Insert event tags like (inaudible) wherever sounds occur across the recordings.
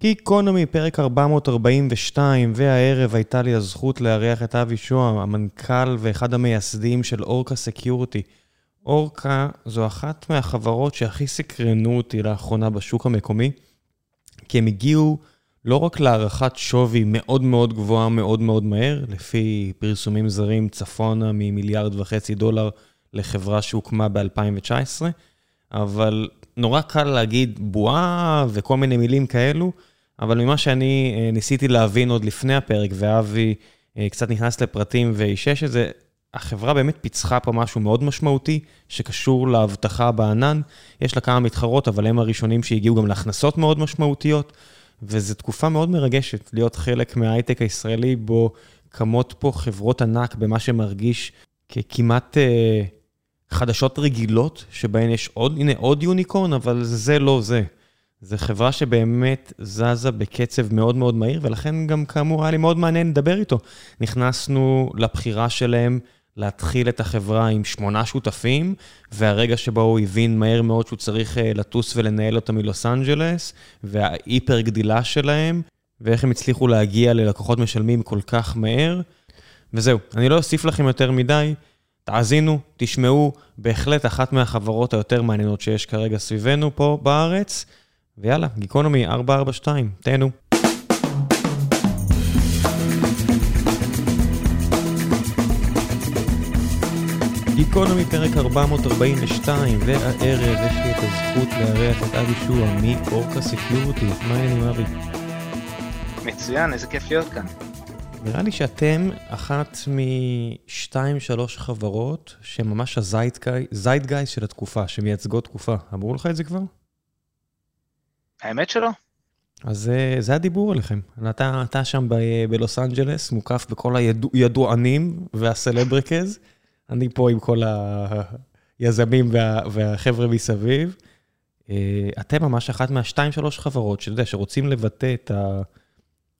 גיקונומי, פרק 442, והערב הייתה לי הזכות לארח את אבי שוהם, המנכ"ל ואחד המייסדים של אורקה סקיורטי. אורקה זו אחת מהחברות שהכי סקרנו אותי לאחרונה בשוק המקומי, כי הם הגיעו לא רק להערכת שווי מאוד מאוד גבוהה מאוד מאוד מהר, לפי פרסומים זרים צפונה ממיליארד וחצי דולר לחברה שהוקמה ב-2019, אבל נורא קל להגיד בועה וכל מיני מילים כאלו, אבל ממה שאני אה, ניסיתי להבין עוד לפני הפרק, ואבי אה, קצת נכנס לפרטים ואישש את זה, החברה באמת פיצחה פה משהו מאוד משמעותי, שקשור לאבטחה בענן. יש לה כמה מתחרות, אבל הם הראשונים שהגיעו גם להכנסות מאוד משמעותיות, וזו תקופה מאוד מרגשת להיות חלק מההייטק הישראלי, בו קמות פה חברות ענק במה שמרגיש ככמעט אה, חדשות רגילות, שבהן יש עוד, הנה עוד יוניקורן, אבל זה לא זה. זו חברה שבאמת זזה בקצב מאוד מאוד מהיר, ולכן גם כאמור היה לי מאוד מעניין לדבר איתו. נכנסנו לבחירה שלהם להתחיל את החברה עם שמונה שותפים, והרגע שבו הוא הבין מהר מאוד שהוא צריך אה, לטוס ולנהל אותה מלוס אנג'לס, וההיפר גדילה שלהם, ואיך הם הצליחו להגיע ללקוחות משלמים כל כך מהר. וזהו, אני לא אוסיף לכם יותר מדי, תאזינו, תשמעו, בהחלט אחת מהחברות היותר מעניינות שיש כרגע סביבנו פה בארץ. ויאללה, גיקונומי 442, תהנו. גיקונומי פרק 442, והערב יש לי את הזכות לארח את אבי שועה מאורקה סקיורטי. מה העניינים אבי? מצוין, איזה כיף להיות כאן. נראה לי שאתם אחת משתיים, שלוש חברות שממש הזיידגייסט של התקופה, שמייצגות תקופה. אמרו לך את זה כבר? האמת שלא. אז אה, זה הדיבור עליכם. אתה, אתה שם ב- בלוס אנג'לס, מוקף בכל הידוענים והסלבריקז. אני פה עם כל היזמים וה, והחבר'ה מסביב. אה, אתם ממש אחת מהשתיים, שלוש חברות, שאתה יודע, שרוצים לבטא את ה...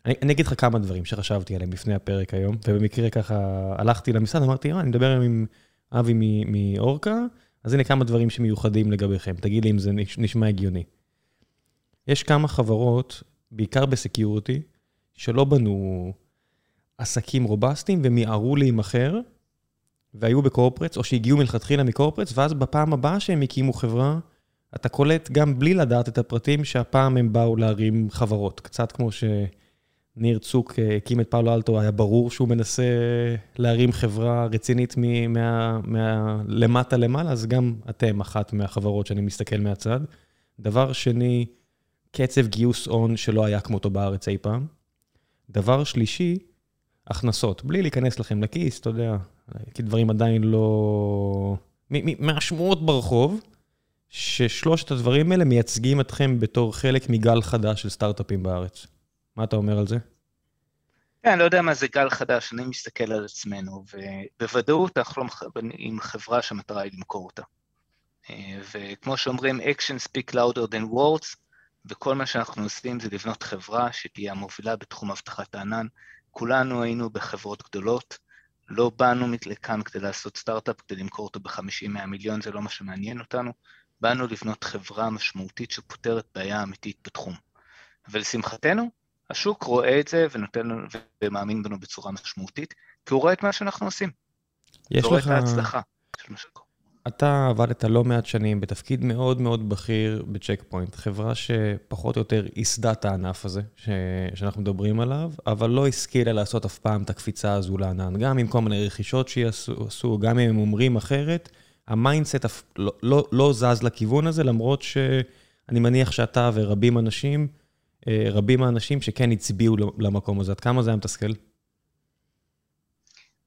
אני, אני אגיד לך כמה דברים שחשבתי עליהם לפני הפרק היום, ובמקרה ככה הלכתי למשרד, אמרתי, אה, אני מדבר עם אבי מאורקה, אז הנה כמה דברים שמיוחדים לגביכם, תגיד לי אם זה נשמע הגיוני. יש כמה חברות, בעיקר בסקיורטי, שלא בנו עסקים רובסטיים ומיהרו להימכר, והיו בקורפרטס, או שהגיעו מלכתחילה מקורפרטס, ואז בפעם הבאה שהם הקימו חברה, אתה קולט גם בלי לדעת את הפרטים, שהפעם הם באו להרים חברות. קצת כמו שניר צוק אה, הקים את פאולו אלטו, היה ברור שהוא מנסה להרים חברה רצינית מלמטה למעלה, אז גם אתם אחת מהחברות שאני מסתכל מהצד. דבר שני, קצב גיוס הון שלא היה כמותו בארץ אי פעם. דבר שלישי, הכנסות. בלי להיכנס לכם לכיס, אתה יודע, כי דברים עדיין לא... מהשמועות ברחוב, ששלושת הדברים האלה מייצגים אתכם בתור חלק מגל חדש של סטארט-אפים בארץ. מה אתה אומר על זה? כן, אני לא יודע מה זה גל חדש, אני מסתכל על עצמנו, ובוודאות אנחנו לא עם חברה שהמטרה היא למכור אותה. אה, וכמו שאומרים, action speak louder than words, וכל מה שאנחנו עושים זה לבנות חברה שתהיה המובילה בתחום אבטחת הענן. כולנו היינו בחברות גדולות, לא באנו לכאן כדי לעשות סטארט-אפ, כדי למכור אותו ב-50-100 מיליון, זה לא מה שמעניין אותנו. באנו לבנות חברה משמעותית שפותרת בעיה אמיתית בתחום. ולשמחתנו, השוק רואה את זה ונותן לנו, ומאמין בנו בצורה משמעותית, כי הוא רואה את מה שאנחנו עושים. יש לך... הוא רואה את ההצלחה של מה שקורה. אתה עבדת לא מעט שנים בתפקיד מאוד מאוד בכיר בצ'ק פוינט, חברה שפחות או יותר ייסדה את הענף הזה ש... שאנחנו מדברים עליו, אבל לא השכילה לעשות אף פעם את הקפיצה הזו לענן, גם עם כל מיני רכישות שיעשו, גם אם הם אומרים אחרת, ה mindset לא, לא, לא זז לכיוון הזה, למרות שאני מניח שאתה ורבים אנשים, אה, רבים האנשים שכן הצביעו למקום הזה, עד כמה זה היה מתסכל?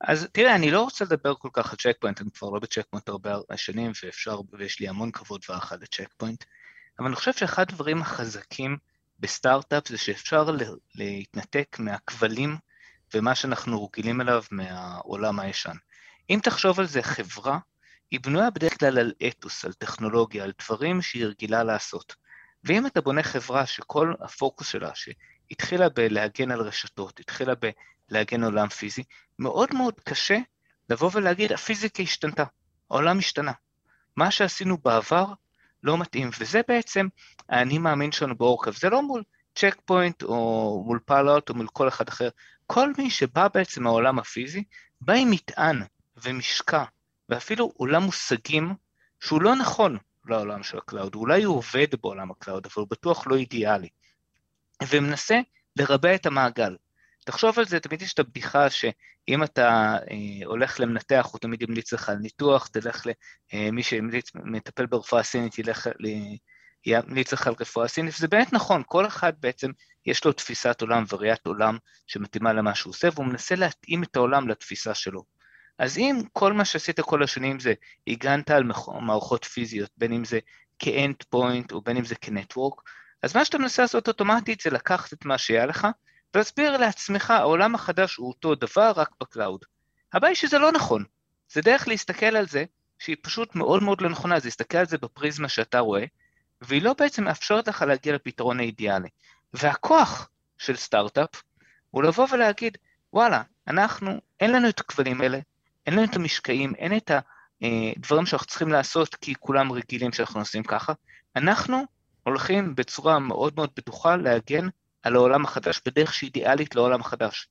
אז תראה, אני לא רוצה לדבר כל כך על צ'ק פוינט, אני כבר לא בצ'ק פוינט הרבה שנים, ואפשר, ויש לי המון כבוד והערכה לצ'ק פוינט, אבל אני חושב שאחד הדברים החזקים בסטארט-אפ זה שאפשר להתנתק מהכבלים ומה שאנחנו רגילים אליו מהעולם הישן. אם תחשוב על זה, חברה היא בנויה בדרך כלל על אתוס, על טכנולוגיה, על דברים שהיא רגילה לעשות. ואם אתה בונה חברה שכל הפוקוס שלה, שהתחילה בלהגן על רשתות, התחילה על עולם פיזי, מאוד מאוד קשה לבוא ולהגיד, הפיזיקה השתנתה, העולם השתנה. מה שעשינו בעבר לא מתאים, וזה בעצם האני מאמין שלנו באורקה. זה לא מול צ'ק פוינט או מול פאלוט או מול כל אחד אחר, כל מי שבא בעצם מהעולם הפיזי, בא עם מטען ומשקע, ואפילו עולם מושגים שהוא לא נכון לעולם של ה cloud, אולי הוא עובד בעולם ה cloud, אבל הוא בטוח לא אידיאלי. ומנסה לרבע את המעגל. תחשוב על זה, תמיד יש את הבדיחה שאם אתה אה, הולך למנתח, הוא תמיד ימליץ לך על ניתוח, תלך למי אה, שמטפל ברפואה סינית, ילך, ל, ימליץ לך על רפואה סינית, וזה באמת נכון, כל אחד בעצם יש לו תפיסת עולם וראיית עולם שמתאימה למה שהוא עושה, והוא מנסה להתאים את העולם לתפיסה שלו. אז אם כל מה שעשית כל השנים זה הגנת על מערכות פיזיות, בין אם זה כ endpoint או בין אם זה כ network, אז מה שאתה מנסה לעשות אוטומטית זה לקחת את מה שהיה לך, ולהסביר לעצמך, העולם החדש הוא אותו דבר רק ב cloud. הבעיה היא שזה לא נכון. זה דרך להסתכל על זה, שהיא פשוט מאוד מאוד לא נכונה, זה להסתכל על זה בפריזמה שאתה רואה, והיא לא בעצם מאפשרת לך להגיע לפתרון האידיאלי. והכוח של סטארט-אפ הוא לבוא ולהגיד, וואלה, אנחנו, אין לנו את הכבלים האלה, אין לנו את המשקעים, אין את הדברים שאנחנו צריכים לעשות כי כולם רגילים שאנחנו עושים ככה, אנחנו הולכים בצורה מאוד מאוד בטוחה להגן על העולם החדש בדרך שאידיאלית לעולם החדש.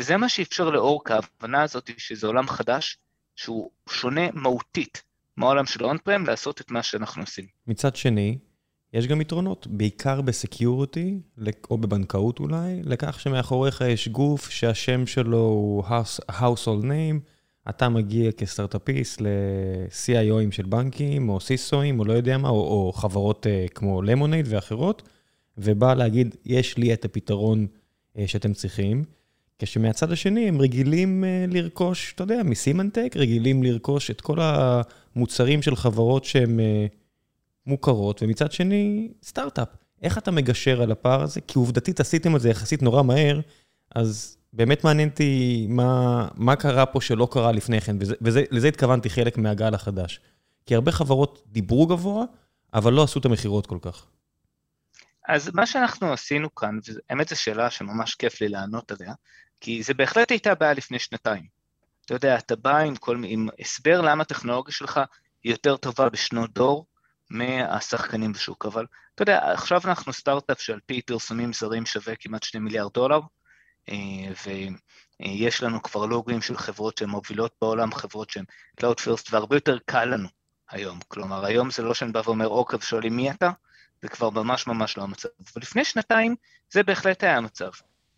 וזה מה שאפשר לאורקה, ההבנה הזאת שזה עולם חדש, שהוא שונה מהותית מהעולם של און פרם, לעשות את מה שאנחנו עושים. מצד שני, יש גם יתרונות, בעיקר בסקיוריטי, או בבנקאות אולי, לכך שמאחוריך יש גוף שהשם שלו הוא household name, אתה מגיע כסטארט-אפיסט ל-CIOים של בנקים, או סיסואים, או לא יודע מה, או, או חברות uh, כמו למונייד ואחרות, ובא להגיד, יש לי את הפתרון uh, שאתם צריכים, כשמהצד השני הם רגילים uh, לרכוש, אתה יודע, מסימנטק, רגילים לרכוש את כל המוצרים של חברות שהן uh, מוכרות, ומצד שני, סטארט-אפ. איך אתה מגשר על הפער הזה? כי עובדתית עשיתם את זה יחסית נורא מהר, אז באמת מעניין אותי מה, מה קרה פה שלא קרה לפני כן, ולזה התכוונתי חלק מהגל החדש. כי הרבה חברות דיברו גבוה, אבל לא עשו את המכירות כל כך. אז מה שאנחנו עשינו כאן, והאמת זו שאלה שממש כיף לי לענות עליה, כי זה בהחלט הייתה בעיה לפני שנתיים. אתה יודע, אתה בא עם, כל, עם הסבר למה הטכנולוגיה שלך היא יותר טובה בשנות דור מהשחקנים בשוק, אבל אתה יודע, עכשיו אנחנו סטארט-אפ שעל פי פרסומים זרים שווה כמעט 2 מיליארד דולר, אה, ויש לנו כבר לוגים של חברות שהן מובילות בעולם, חברות שהן Cloud First, והרבה יותר קל לנו היום. כלומר, היום זה לא שאני בא ואומר, אוקיי, ושואלים מי אתה, זה כבר ממש ממש לא המצב. ולפני שנתיים זה בהחלט היה המצב.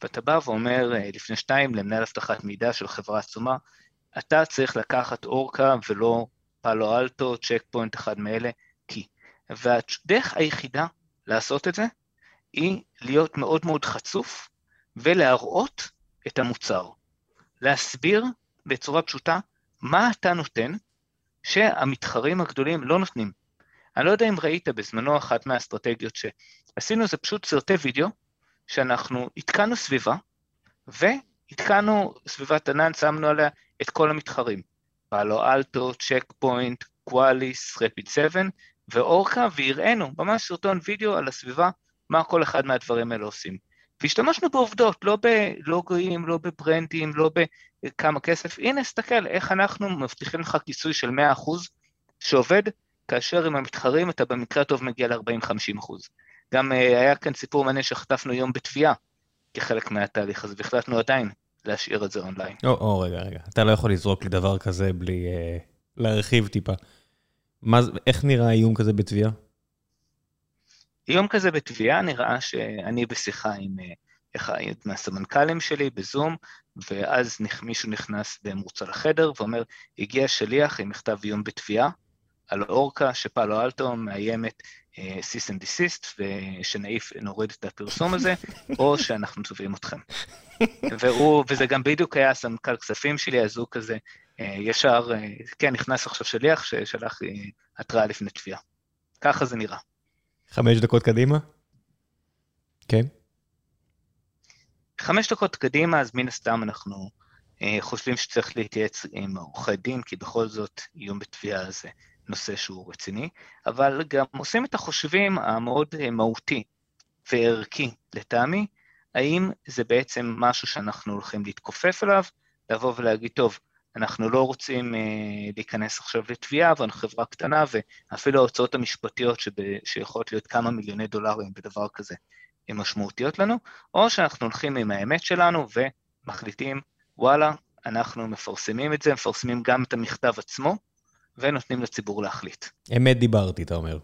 ואתה בא ואומר אה, לפני שנתיים למנהל אבטחת מידע של חברה עצומה, אתה צריך לקחת אורקה ולא פאלו אלטו, צ'ק פוינט אחד מאלה, כי. והדרך היחידה לעשות את זה היא להיות מאוד מאוד חצוף ולהראות את המוצר. להסביר בצורה פשוטה מה אתה נותן שהמתחרים הגדולים לא נותנים. אני לא יודע אם ראית בזמנו אחת מהאסטרטגיות שעשינו, זה פשוט סרטי וידאו שאנחנו התקנו סביבה, והתקנו סביבת ענן, שמנו עליה את כל המתחרים. פאלו אלטו, צ'ק פוינט, קואליס, Rapid 7 ואורקה, והראינו ממש סרטון וידאו על הסביבה, מה כל אחד מהדברים האלה עושים. והשתמשנו בעובדות, לא בלוגויים, לא בברנדים, לא בכמה כסף. הנה, סתכל, איך אנחנו מבטיחים לך כיסוי של 100% שעובד, כאשר עם המתחרים אתה במקרה הטוב מגיע ל-40-50%. גם uh, היה כאן סיפור מעניין שחטפנו יום בתביעה כחלק מהתהליך הזה, והחלטנו עדיין להשאיר את זה אונליין. או, או, רגע, רגע. אתה לא יכול לזרוק לי דבר כזה בלי uh, להרחיב טיפה. מה, איך נראה איום כזה בתביעה? יום כזה בתביעה נראה שאני בשיחה עם אחד מהסמנכ"לים שלי בזום, ואז מישהו נכנס במרוצה לחדר ואומר, הגיע שליח עם מכתב איום בתביעה על אורקה שפאלו אלטו מאיימת cease and desist, ושנעיף, נוריד את הפרסום הזה, (laughs) או שאנחנו תובעים אתכם. והוא, וזה גם בדיוק היה סמנכ"ל כספים שלי, אז הוא כזה אה, ישר, אה, כן, נכנס עכשיו שליח ששלח לי התראה לפני תביעה. ככה זה נראה. חמש דקות קדימה? כן. חמש דקות קדימה, אז מן הסתם אנחנו אה, חושבים שצריך להתייעץ עם עורכי דין, כי בכל זאת איום בתביעה זה נושא שהוא רציני, אבל גם עושים את החושבים המאוד אה, מהותי וערכי לטעמי, האם זה בעצם משהו שאנחנו הולכים להתכופף אליו, לבוא ולהגיד, טוב, אנחנו לא רוצים אה, להיכנס עכשיו לתביעה, אבל חברה קטנה, ואפילו ההוצאות המשפטיות שב, שיכולות להיות כמה מיליוני דולרים בדבר כזה, הן משמעותיות לנו, או שאנחנו הולכים עם האמת שלנו ומחליטים, וואלה, אנחנו מפרסמים את זה, מפרסמים גם את המכתב עצמו, ונותנים לציבור להחליט. אמת דיברתי, אתה אומר.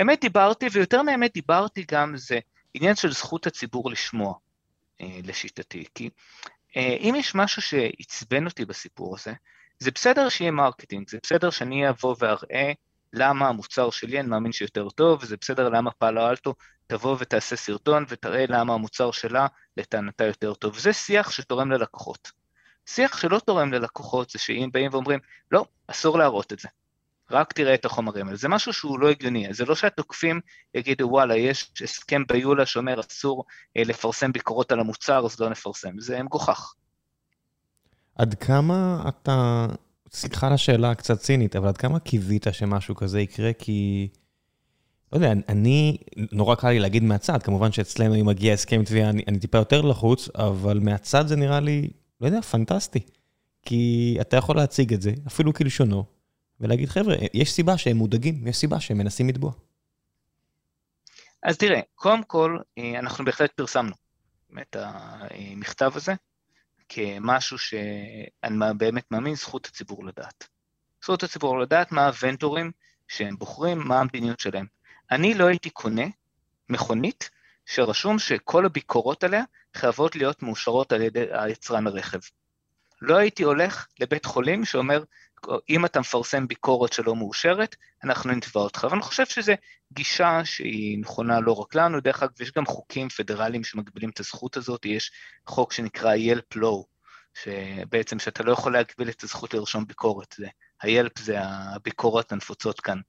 אמת דיברתי, ויותר מאמת דיברתי גם זה עניין של זכות הציבור לשמוע, אה, לשיטתי. כי אה, אם יש משהו שעצבן אותי בסיפור הזה, זה בסדר שיהיה marketing, זה בסדר שאני אבוא ואראה למה המוצר שלי, אני מאמין שיותר טוב, וזה בסדר למה פאלו אלטו תבוא ותעשה סרטון ותראה למה המוצר שלה לטענתה יותר טוב. זה שיח שתורם ללקוחות. שיח שלא תורם ללקוחות זה שאם באים ואומרים, לא, אסור להראות את זה. רק תראה את החומרים האלה. זה משהו שהוא לא הגיוני, זה לא שהתוקפים יגידו, וואלה, יש הסכם ביולה שאומר אסור אה, לפרסם ביקורות על המוצר, אז לא נפרסם. זה מגוחך. עד כמה אתה, סליחה על השאלה הקצת צינית, אבל עד כמה קיווית שמשהו כזה יקרה? כי, לא יודע, אני, נורא קל לי להגיד מהצד, כמובן שאצלנו אם מגיע הסכם תביעה, אני, אני טיפה יותר לחוץ, אבל מהצד זה נראה לי, לא יודע, פנטסטי. כי אתה יכול להציג את זה, אפילו כלשונו, ולהגיד, חבר'ה, יש סיבה שהם מודאגים, יש סיבה שהם מנסים לתבוע. אז תראה, קודם כל, אה, אנחנו בהחלט פרסמנו את המכתב הזה כמשהו שאני באמת מאמין, זכות הציבור לדעת. זכות הציבור לדעת מה הוונטורים שהם בוחרים, מה המדיניות שלהם. אני לא הייתי קונה מכונית שרשום שכל הביקורות עליה חייבות להיות מאושרות על ידי היצרן הרכב. לא הייתי הולך לבית חולים שאומר, אם אתה מפרסם ביקורת שלא מאושרת, אנחנו נתבע אותך. ואני חושב שזו גישה שהיא נכונה לא רק לנו, דרך אגב, יש גם חוקים פדרליים שמגבילים את הזכות הזאת, יש חוק שנקרא ילפ לואו, שבעצם שאתה לא יכול להגביל את הזכות לרשום ביקורת, זה, הילפ זה הביקורות הנפוצות כאן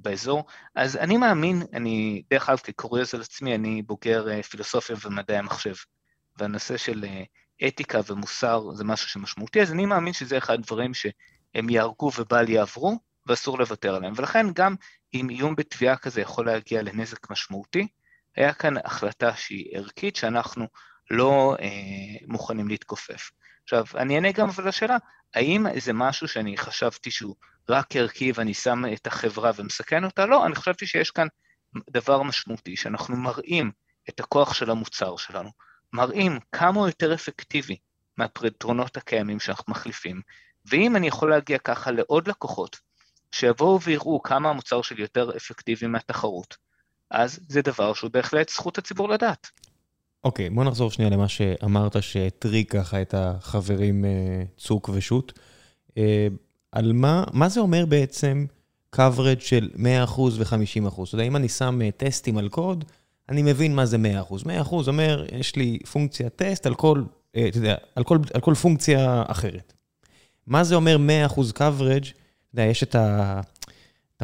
באזור. אז אני מאמין, אני, דרך אגב, כקוריוז על עצמי, אני בוגר אה, פילוסופיה ומדעי המחשב, והנושא של אה, אתיקה ומוסר זה משהו שמשמעותי, אז אני מאמין שזה אחד הדברים ש... הם יהרגו ובל יעברו, ואסור לוותר עליהם. ולכן גם אם איום בתביעה כזה יכול להגיע לנזק משמעותי, היה כאן החלטה שהיא ערכית, שאנחנו לא אה, מוכנים להתכופף. עכשיו, אני אענה גם אבל לשאלה, האם זה משהו שאני חשבתי שהוא רק ערכי ואני שם את החברה ומסכן אותה? לא, אני חשבתי שיש כאן דבר משמעותי, שאנחנו מראים את הכוח של המוצר שלנו, מראים כמה הוא יותר אפקטיבי מהפתרונות הקיימים שאנחנו מחליפים, ואם אני יכול להגיע ככה לעוד לקוחות, שיבואו ויראו כמה המוצר שלי יותר אפקטיבי מהתחרות, אז זה דבר שהוא בהחלט זכות הציבור לדעת. אוקיי, okay, בוא נחזור שנייה למה שאמרת שהטריק ככה את החברים אה, צוק ושות'. אה, על מה, מה זה אומר בעצם coverage של 100% ו-50%? אתה יודע, אם אני שם אה, טסטים על קוד, אני מבין מה זה 100%. 100% אומר, יש לי פונקציה טסט על כל, אתה יודע, על כל, על כל פונקציה אחרת. מה זה אומר 100% coverage? אתה יודע, יש את, ה...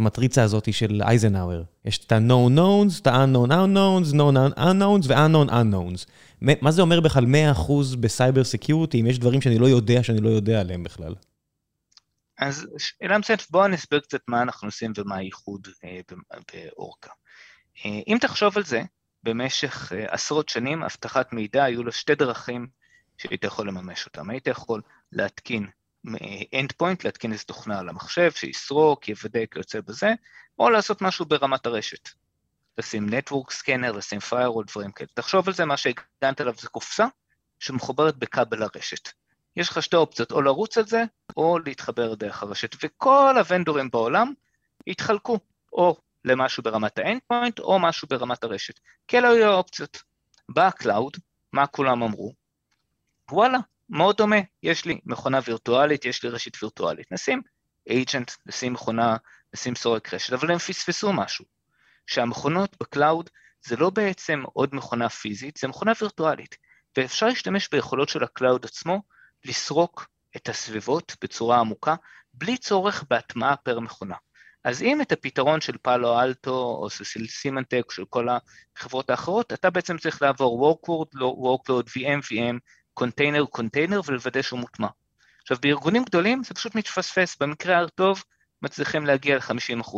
המטריצה הזאת של אייזנהאואר. יש את ה-known knowns, את ה-unknown unknowns, known unknowns ו-unknown unknowns. מה זה אומר בכלל 100% בסייבר סקיורטי, אם יש דברים שאני לא יודע שאני לא יודע עליהם בכלל? אז שאלה מצוינת, בואו נסביר קצת מה אנחנו עושים ומה הייחוד אה, באורקה. אה, אם תחשוב על זה, במשך אה, עשרות שנים, אבטחת מידע, היו לו שתי דרכים שהיית יכול לממש אותם. היית יכול להתקין endpoint, להתקין איזו תוכנה על המחשב, שיסרוק, יוודא, כיוצא בזה, או לעשות משהו ברמת הרשת. לשים network scanner, לשים firewall, דברים כאלה. תחשוב על זה, מה שהגנת עליו זה קופסה שמחוברת בכבל הרשת. יש לך שתי אופציות, או לרוץ על זה, או להתחבר דרך הרשת. וכל הוונדורים בעולם התחלקו, או למשהו ברמת ה endpoint, או משהו ברמת הרשת. כי אלה היו האופציות. בא ה cloud, מה כולם אמרו? וואלה, מאוד דומה, יש לי מכונה וירטואלית, יש לי רשת וירטואלית. נשים agent, נשים מכונה, נשים סורק רשת, אבל הם פספסו משהו. שהמכונות ב cloud זה לא בעצם עוד מכונה פיזית, זה מכונה וירטואלית. ואפשר להשתמש ביכולות של ה cloud עצמו, לסרוק את הסביבות בצורה עמוקה, בלי צורך בהטמעה פר מכונה. אז אם את הפתרון של פאלו אלטו או של סימנטק של כל החברות האחרות, אתה בעצם צריך לעבור workload, workload, VM, VM, container container ולוודא שהוא מוטמע. עכשיו בארגונים גדולים זה פשוט מתפספס, במקרה הטוב מצליחים להגיע ל-50%.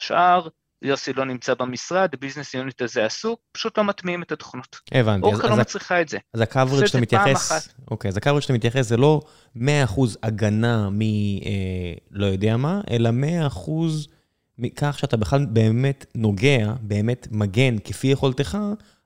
השאר, יוסי לא נמצא במשרד, ה business unit הזה עסוק, פשוט לא מטמיעים את התוכנות. הבנתי. אורקה לא מצליחה את זה. אז ה covered שאתה מתייחס, אוקיי, אז ה covered שאתה מתייחס זה לא 100% הגנה מ... אה, לא יודע מה, אלא 100% מכך שאתה בכלל באמת נוגע, באמת מגן כפי יכולתך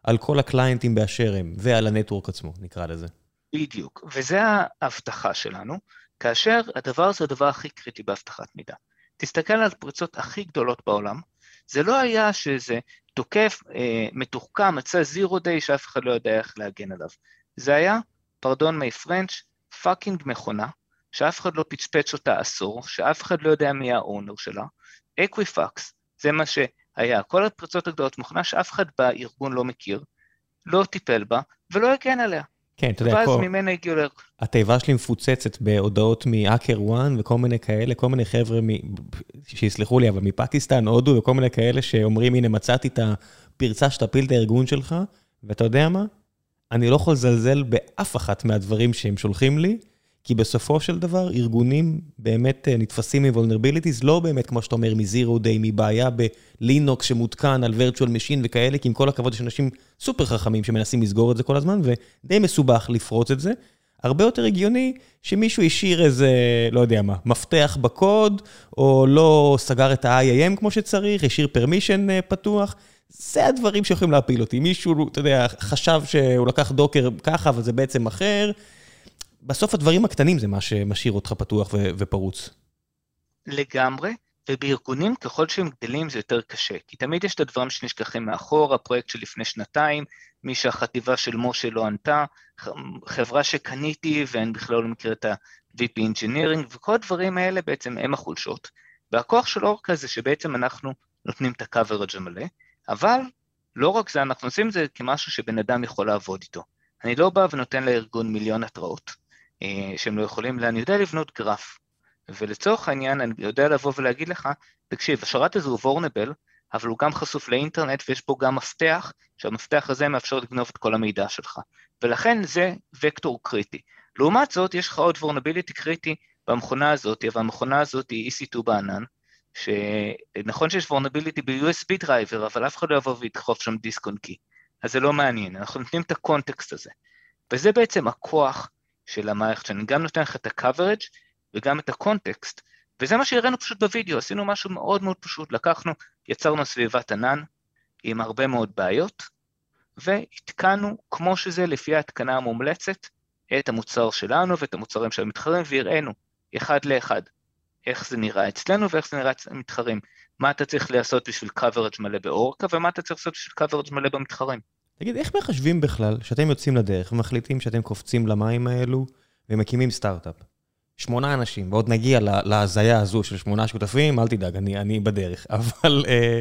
על כל הקליינטים באשר הם, ועל ה network עצמו, נקרא לזה. בדיוק, וזה ההבטחה שלנו, כאשר הדבר הזה הדבר הכי קריטי באבטחת מידע. תסתכל על הפריצות הכי גדולות בעולם, זה לא היה שזה תוקף אה, מתוחכם, מצא zero day שאף אחד לא יודע איך להגן עליו. זה היה, pardon my French, fucking מכונה, שאף אחד לא פצ'פץ' אותה עשור, שאף אחד לא יודע מי ה owner שלה, Equifax, זה מה שהיה, כל הפרצות הגדולות מכונה שאף אחד בארגון לא מכיר, לא טיפל בה ולא הגן עליה. כן, אתה יודע, ואז כל... ממנה הגיעו ל... התיבה שלי מפוצצת בהודעות מ HackerOne וכל מיני כאלה, כל מיני חבר'ה, מ... שיסלחו לי, אבל מפקיסטן, הודו וכל מיני כאלה שאומרים, הנה מצאתי את הפרצה שתפיל את הארגון שלך, ואתה יודע מה? אני לא יכול לזלזל באף אחת מהדברים שהם שולחים לי, כי בסופו של דבר, ארגונים באמת אה, נתפסים מ vulnerabilities, לא באמת, כמו שאתה אומר, מ zero day, מבעיה בלינוקס שמותקן על virtual machine וכאלה, כי עם כל הכבוד יש אנשים סופר חכמים שמנסים לסגור את זה כל הזמן, ודי מסובך לפרוץ את זה. הרבה יותר הגיוני שמישהו השאיר איזה, לא יודע מה, מפתח בקוד, או לא סגר את ה-IAM כמו שצריך, השאיר permission אה, פתוח. זה הדברים שיכולים להפיל אותי. מישהו, אתה יודע, חשב שהוא לקח Docker ככה, אבל זה בעצם אחר. בסוף הדברים הקטנים זה מה שמשאיר אותך פתוח ו- ופרוץ. לגמרי, ובארגונים ככל שהם גדלים זה יותר קשה, כי תמיד יש את הדברים שנשכחים מאחור, הפרויקט של לפני שנתיים, מי שהחטיבה של משה לא ענתה, חברה שקניתי ואני בכלל לא מכיר את ה-VP Engineering, וכל הדברים האלה בעצם הם החולשות. והכוח של אורקה זה שבעצם אנחנו נותנים את ה-coverage המלא, אבל לא רק זה, אנחנו עושים את זה כמשהו שבן אדם יכול לעבוד איתו. אני לא בא ונותן לארגון מיליון התראות. אה, שהם לא יכולים, אני יודע לבנות גרף. ולצורך העניין אני יודע לבוא ולהגיד לך, תקשיב, השרת הזה הוא וורנבל, אבל הוא גם חשוף לאינטרנט ויש פה גם מפתח, שהמפתח הזה מאפשר לגנוב את כל המידע שלך. ולכן זה וקטור קריטי. לעומת זאת, יש לך עוד vulnerability קריטי במכונה הזאת, והמכונה הזאת היא EC2 בענן, שנכון שיש vulnerability ב-USB driver, אבל אף אחד לא יבוא וידחוף שם דיסק און קי. אז זה לא מעניין, אנחנו נותנים את ה context הזה. וזה בעצם הכוח של המערכת, שאני גם נותן לך את ה-coverage וגם את ה context, וזה מה שהראינו פשוט בווידאו, עשינו משהו מאוד מאוד פשוט, לקחנו, יצרנו סביבת ענן עם הרבה מאוד בעיות, והתקנו כמו שזה לפי ההתקנה המומלצת את המוצר שלנו ואת המוצרים של המתחרים, והראינו אחד לאחד איך זה נראה אצלנו ואיך זה נראה אצל המתחרים. מה אתה צריך לעשות בשביל coverage מלא באורקה ומה אתה צריך לעשות בשביל coverage מלא במתחרים. תגיד, איך מחשבים בכלל שאתם יוצאים לדרך ומחליטים שאתם קופצים למים האלו ומקימים סטארט-אפ? שמונה אנשים, ועוד נגיע להזיה הזו של שמונה שותפים, אל תדאג, אני, אני בדרך. (laughs) אבל אה,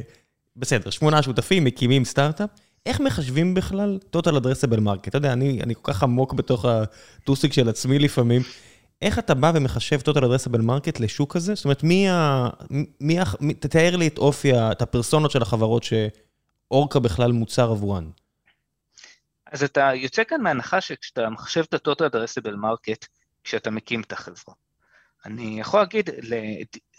בסדר, שמונה שותפים מקימים סטארט-אפ, איך מחשבים בכלל total addressable market? אתה יודע, אני, אני כל כך עמוק בתוך הטוסיק של עצמי לפעמים. איך אתה בא ומחשב total addressable market לשוק הזה? זאת אומרת, מי ה... מי ה... תתאר לי את אופי, את הפרסונות של החברות שאורקה בכלל מוצר עבורן. אז אתה יוצא כאן מהנחה שכשאתה מחשב את ה-total addressable market, כשאתה מקים את החברה. אני יכול להגיד,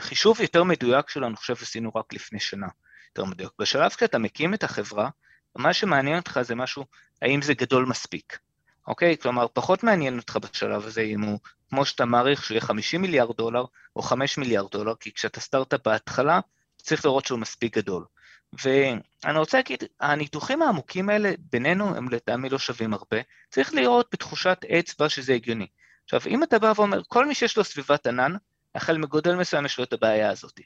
חישוב יותר מדויק שלו, אני חושב עשינו רק לפני שנה, יותר מדויק. בשלב שאתה מקים את החברה, מה שמעניין אותך זה משהו, האם זה גדול מספיק, אוקיי? כלומר, פחות מעניין אותך בשלב הזה אם הוא, כמו שאתה מעריך, שהוא יהיה 50 מיליארד דולר או 5 מיליארד דולר, כי כשאתה סטארט-אפ בהתחלה, צריך לראות שהוא מספיק גדול. ואני רוצה להגיד, הניתוחים העמוקים האלה בינינו הם לטעמי לא שווים הרבה, צריך לראות בתחושת אצבע שזה הגיוני. עכשיו, אם אתה בא ואומר, כל מי שיש לו סביבת ענן, החל מגודל מסוים יש לו את הבעיה הזאת.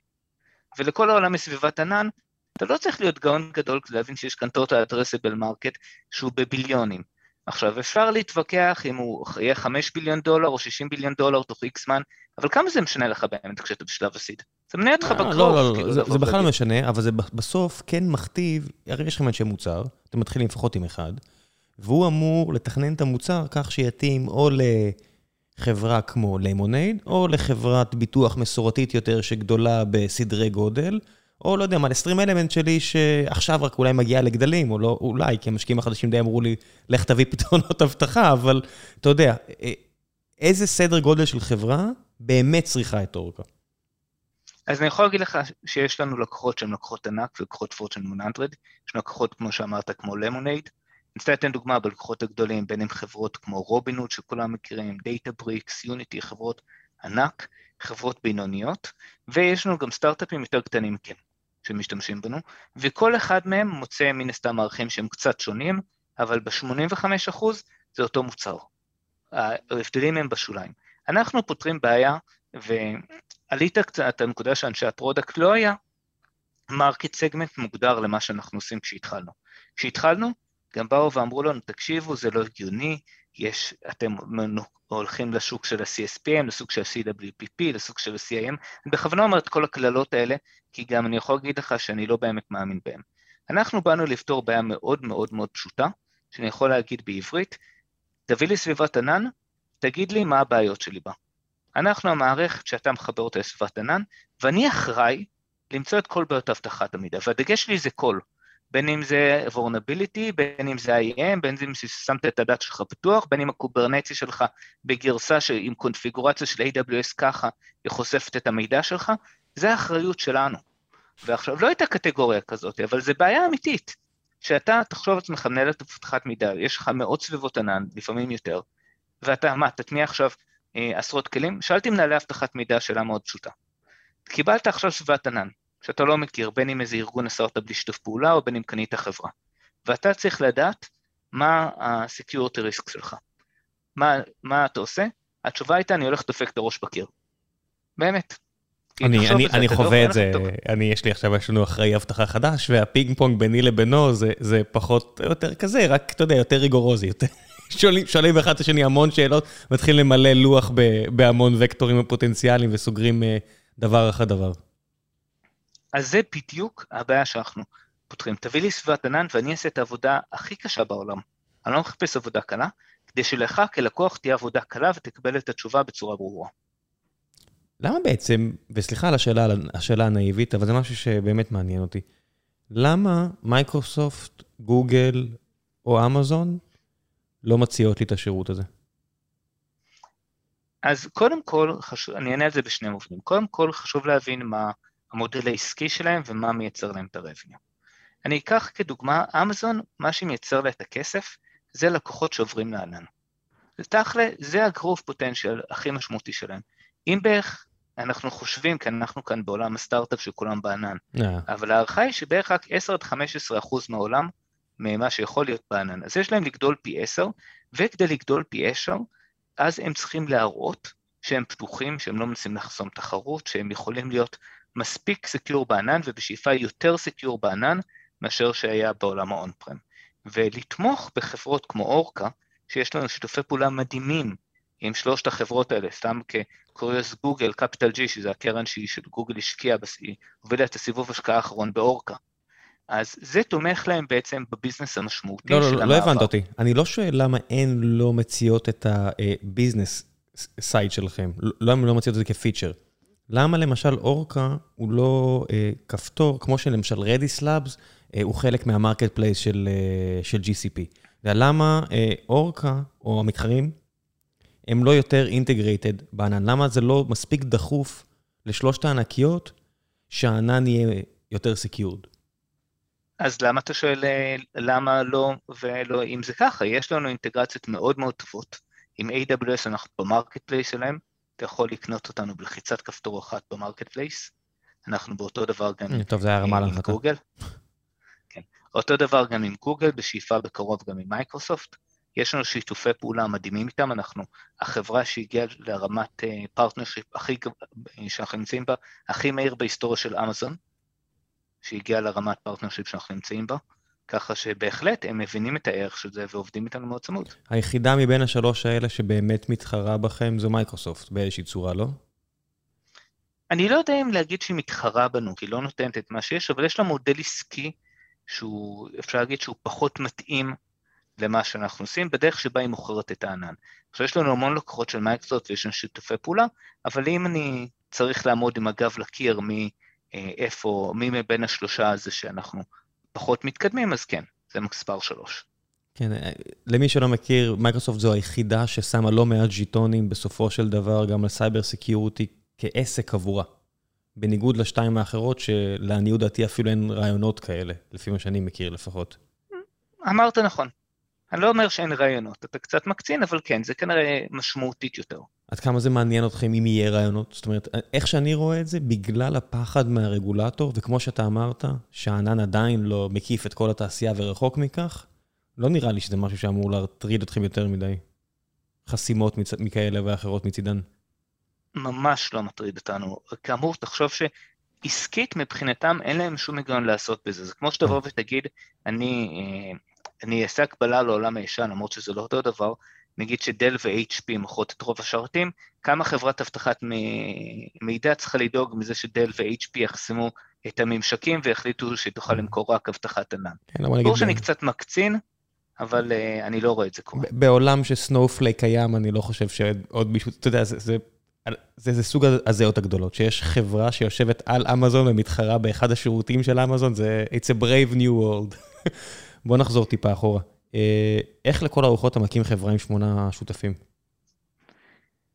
ולכל העולם יש סביבת ענן, אתה לא צריך להיות גאון גדול כדי להבין שיש כאן total addressable market שהוא בביליונים. עכשיו, אפשר להתווכח אם הוא יהיה 5 ביליון דולר או 60 ביליון דולר תוך איקס זמן, אבל כמה זה משנה לך באמת כשאתה בשלב הסיד? זה מנהל אותך בקרוב. לא, לא, לא, זה בכלל לא משנה, אבל זה בסוף כן מכתיב, הרי יש לכם אנשי מוצר, אתם מתחילים לפחות עם אחד, והוא אמור לתכנן את המוצר כך שיתאים או לחברה כמו לימונייד, או לחברת ביטוח מסורתית יותר שגדולה בסדרי גודל, או לא יודע מה, לסטרים אלמנט שלי שעכשיו רק אולי מגיעה לגדלים, או לא, אולי, כי המשקיעים החדשים די אמרו לי, לך תביא פתרונות אבטחה, אבל אתה יודע, איזה סדר גודל של חברה באמת צריכה את אורקה? אז אני יכול להגיד לך שיש לנו לקוחות שהן לקוחות ענק ולקוחות Fortune 100, יש לקוחות כמו שאמרת כמו למונייד, אני רוצה לתת דוגמה בלקוחות הגדולים, בין אם חברות כמו רובינוד שכולם מכירים, Databricks, Unity, חברות ענק, חברות בינוניות, ויש לנו גם סטארט-אפים יותר קטנים כן. שמשתמשים בנו, וכל אחד מהם מוצא מן הסתם מ ערכים שהם קצת שונים, אבל ב-85% זה אותו מוצר. ההבדלים הם בשוליים. אנחנו פותרים בעיה, והעלית קצת, הנקודה שאנשי ה product לא היה market segment מוגדר למה שאנחנו עושים כשהתחלנו. כשהתחלנו, גם באו ואמרו לנו, תקשיבו, זה לא הגיוני, יש, אתם הולכים לשוק של ה-CSPM, לסוג של ה-CWPP, לסוג של ה-CIEM, אני בכוונה אומר את כל הקללות האלה, כי גם אני יכול להגיד לך שאני לא באמת מאמין בהן. אנחנו באנו לפתור בעיה מאוד מאוד מאוד פשוטה, שאני יכול להגיד בעברית, תביא לי סביבת ענן, תגיד לי מה הבעיות שלי בה. אנחנו המערכת שאתה מחבר אותה לסביבת ענן, ואני אחראי למצוא את כל בעיות אבטחת המידע, והדגש שלי זה כל. בין אם זה וורנביליטי, בין אם זה IEM, בין אם ששמת את הדאט שלך פתוח, בין אם הקוברנצי שלך בגרסה ש... עם קונפיגורציה של AWS ככה, היא חושפת את המידע שלך, זה האחריות שלנו. ועכשיו, לא הייתה קטגוריה כזאת, אבל זו בעיה אמיתית, שאתה תחשוב על עצמך מנהלת אבטחת מידע, יש לך מאות סביבות ענן, לפעמים יותר, ואתה, מה, תטמיע עכשיו עשרות כלים? שאלתי מנהלי אבטחת מידע שאלה מאוד פשוטה. קיבלת עכשיו סביבת ענן, שאתה לא מכיר, בין אם איזה ארגון עשה אותה בלי שיתוף פעולה, או בין אם קנית חברה. ואתה צריך לדעת מה ה-security risk שלך. מה, מה אתה עושה? התשובה הייתה, אני הולך דופק את הראש בקיר. באמת. אני, אני, אני לא חווה את זה, אני, יש לי עכשיו, יש לנו אחראי אבטחה חדש, והפינג פונג ביני לבינו זה, זה פחות יותר כזה, רק, אתה יודע, יותר ריגורוזי, יותר... שואלים, שואלים אחד את השני המון שאלות, מתחילים למלא לוח ב, בהמון וקטורים פוטנציאליים וסוגרים uh, דבר אחר דבר. אז זה בדיוק הבעיה שאנחנו פותרים. תביא לי סביבת ענן ואני אעשה את העבודה הכי קשה בעולם. אני לא מחפש עבודה קלה, כדי שלך כלקוח תהיה עבודה קלה ותקבל את התשובה בצורה ברורה. למה בעצם, וסליחה על השאלה, השאלה הנאיבית, אבל זה משהו שבאמת מעניין אותי, למה מייקרוסופט, גוגל או אמזון לא מציעות לי את השירות הזה? אז קודם כל, חשוב, אני אענה על זה בשני מובנים. קודם כל, חשוב להבין מה המודל העסקי שלהם ומה מייצר להם את הרבניו. אני אקח כדוגמה, אמזון, מה שמייצר לה את הכסף, זה לקוחות שעוברים לענן. תכלה, זה הגרוף פוטנציאל הכי משמעותי שלהם. אם בערך אנחנו חושבים, כי אנחנו כאן בעולם הסטארט-אפ שכולם בענן, yeah. אבל ההערכה היא שבערך רק 10 15 אחוז מהעולם, ממה שיכול להיות בענן. אז יש להם לגדול פי 10, וכדי לגדול פי 10, אז הם צריכים להראות שהם פתוחים, שהם לא מנסים לחסום תחרות, שהם יכולים להיות מספיק secure בענן ובשאיפה יותר secure בענן מאשר שהיה בעולם ה on-prem. ולתמוך בחברות כמו אורקה, שיש לנו שיתופי פעולה מדהימים עם שלושת החברות האלה, סתם כקוריוס גוגל, CapitalG, שזה הקרן שהיא של גוגל השקיעה, היא הובילה את הסיבוב השקעה האחרון באורקה. אז זה תומך להם בעצם ב business המשמעותי לא, של לא, המעבר. לא, לא הבנת אותי. אני לא שואל למה הן לא מציעות את ה business side שלכם. למה הן לא מציעות את זה כ feature? למה למשל אורקה הוא לא אה, כפתור, כמו שלמשל Redis Labs, אה, הוא חלק מה marketplace של, אה, של GCP. ולמה אה, אורקה, או המתחרים, הם לא יותר integrated בענן? למה זה לא מספיק דחוף לשלושת הענקיות שהענן יהיה יותר secured? אז למה אתה שואל אה, למה לא ולא אם זה ככה? יש לנו אינטגרציות מאוד מאוד טובות. עם AWS אנחנו ב marketplace שלהם, אתה יכול לקנות אותנו בלחיצת כפתור אחת ב marketplace. אנחנו באותו דבר גם טוב, זה היה רמה עם גוגל. כן. אותו דבר גם עם גוגל, בשאיפה בקרוב גם עם מייקרוסופט. יש לנו שיתופי פעולה מדהימים איתם, אנחנו החברה שהגיעה לרמת partnership uh, הכי, שאנחנו נמצאים בה, הכי מהיר בהיסטוריה של אמזון, שהגיעה לרמת partnership שאנחנו נמצאים בה. ככה שבהחלט הם מבינים את הערך של זה ועובדים איתנו מאוד צמוד. היחידה מבין השלוש האלה שבאמת מתחרה בכם זו מייקרוסופט באיזושהי צורה, לא? אני לא יודע אם להגיד שהיא מתחרה בנו, כי היא לא נותנת את מה שיש, אבל יש לה מודל עסקי שהוא, אפשר להגיד שהוא פחות מתאים למה שאנחנו עושים, בדרך שבה היא מוכרת את הענן. עכשיו יש לנו המון לקוחות של מייקרוסופט ויש לנו שיתופי פעולה, אבל אם אני צריך לעמוד עם הגב לקיר מאיפה, אה, מי מבין השלושה הזה שאנחנו פחות מתקדמים, אז כן, זה מספר שלוש. כן, אה, למי שלא מכיר, מייקרוסופט זו היחידה ששמה לא מעט ז'יטונים בסופו של דבר גם על cyber security כעסק עבורה. בניגוד לשתיים האחרות, שלעניות דעתי אפילו אין רעיונות כאלה, לפי מה שאני מכיר לפחות. אמרת נכון. אני לא אומר שאין רעיונות, אתה קצת מקצין, אבל כן, זה כנראה משמעותית יותר. עד כמה זה מעניין אתכם אם יהיה רעיונות? זאת אומרת, איך שאני רואה את זה, בגלל הפחד מהרגולטור, וכמו שאתה אמרת, שהענן עדיין לא מקיף את כל התעשייה ורחוק מכך, לא נראה לי שזה משהו שאמור להטריד אתכם יותר מדי. חסימות מצ... מכאלה ואחרות מצידן. ממש לא מטריד אותנו. כאמור, תחשוב שעסקית מבחינתם אין להם שום היגיון לעשות בזה. זה כמו שתבוא ותגיד, אני, אה, אני אעשה הקבלה לעולם הישן, למרות שזה לא אותו דבר, נגיד שדל ו-HP מוכרות את רוב השרתים, כמה חברת אבטחת מידע צריכה לדאוג מזה שדל ו-HP יחסמו את הממשקים ויחליטו שהיא תוכל למכור רק אבטחת ענן. כן, ברור שאני קצת מקצין, אבל uh, אני לא רואה את זה קורה. בעולם ש Snowflake קיים, אני לא חושב שעוד מישהו, אתה יודע, זה, זה, זה, זה סוג הזהות הגדולות, שיש חברה שיושבת על אמזון ומתחרה באחד השירותים של אמזון, זה It's a brave new world. (laughs) בוא נחזור טיפה אחורה. אה, איך לכל הרוחות אתה מקים חברה עם שמונה שותפים?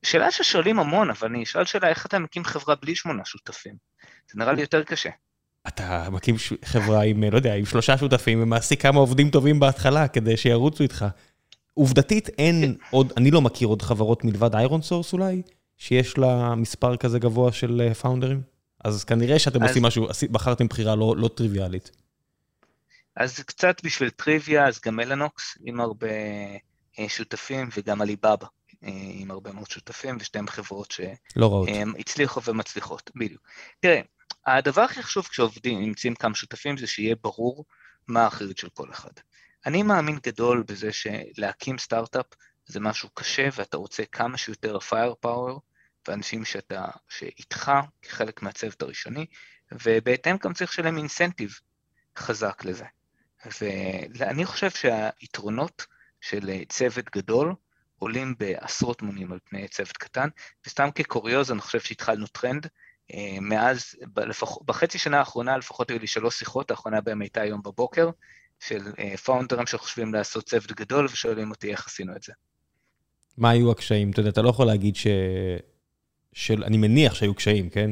שאלה ששואלים המון, אבל אני אשאל שאלה, איך אתה מקים חברה בלי שמונה שותפים? זה נראה לי יותר קשה. אתה מקים חברה עם, לא יודע, עם שלושה שותפים ומעסיק כמה עובדים טובים בהתחלה כדי שירוצו איתך. עובדתית אין עוד, אני לא מכיר עוד חברות מלבד ironSource אולי, שיש לה מספר כזה גבוה של founderים. אה, אז כנראה שאתם עושים משהו, בחרתם בחירה לא, לא טריוויאלית. אז קצת בשביל טריוויה, אז גם מלנוקס עם הרבה אה, שותפים, וגם עליבאבא אה, עם הרבה מאוד שותפים, ושתיהן חברות שהצליחו לא ומצליחות, בדיוק. תראה, הדבר הכי חשוב כשעובדים, נמצאים כמה שותפים, זה שיהיה ברור מה האחריות של כל אחד. אני מאמין גדול בזה שלהקים סטארט-אפ זה משהו קשה, ואתה רוצה כמה שיותר פייר פאוור, ואנשים שאתה, שאיתך כחלק מהצוות הראשוני, ובהתאם גם צריך לשלם incentive חזק לזה. ואני חושב שהיתרונות של צוות גדול עולים בעשרות מונים על פני צוות קטן, וסתם כקוריוז אני חושב שהתחלנו טרנד, אה, מאז, לפח, בחצי שנה האחרונה לפחות היו לי שלוש שיחות, האחרונה בהם הייתה היום בבוקר, של founderים אה, שחושבים לעשות צוות גדול ושואלים אותי איך עשינו את זה. מה היו הקשיים? אתה יודע, אתה לא יכול להגיד ש... של... אני מניח שהיו קשיים, כן?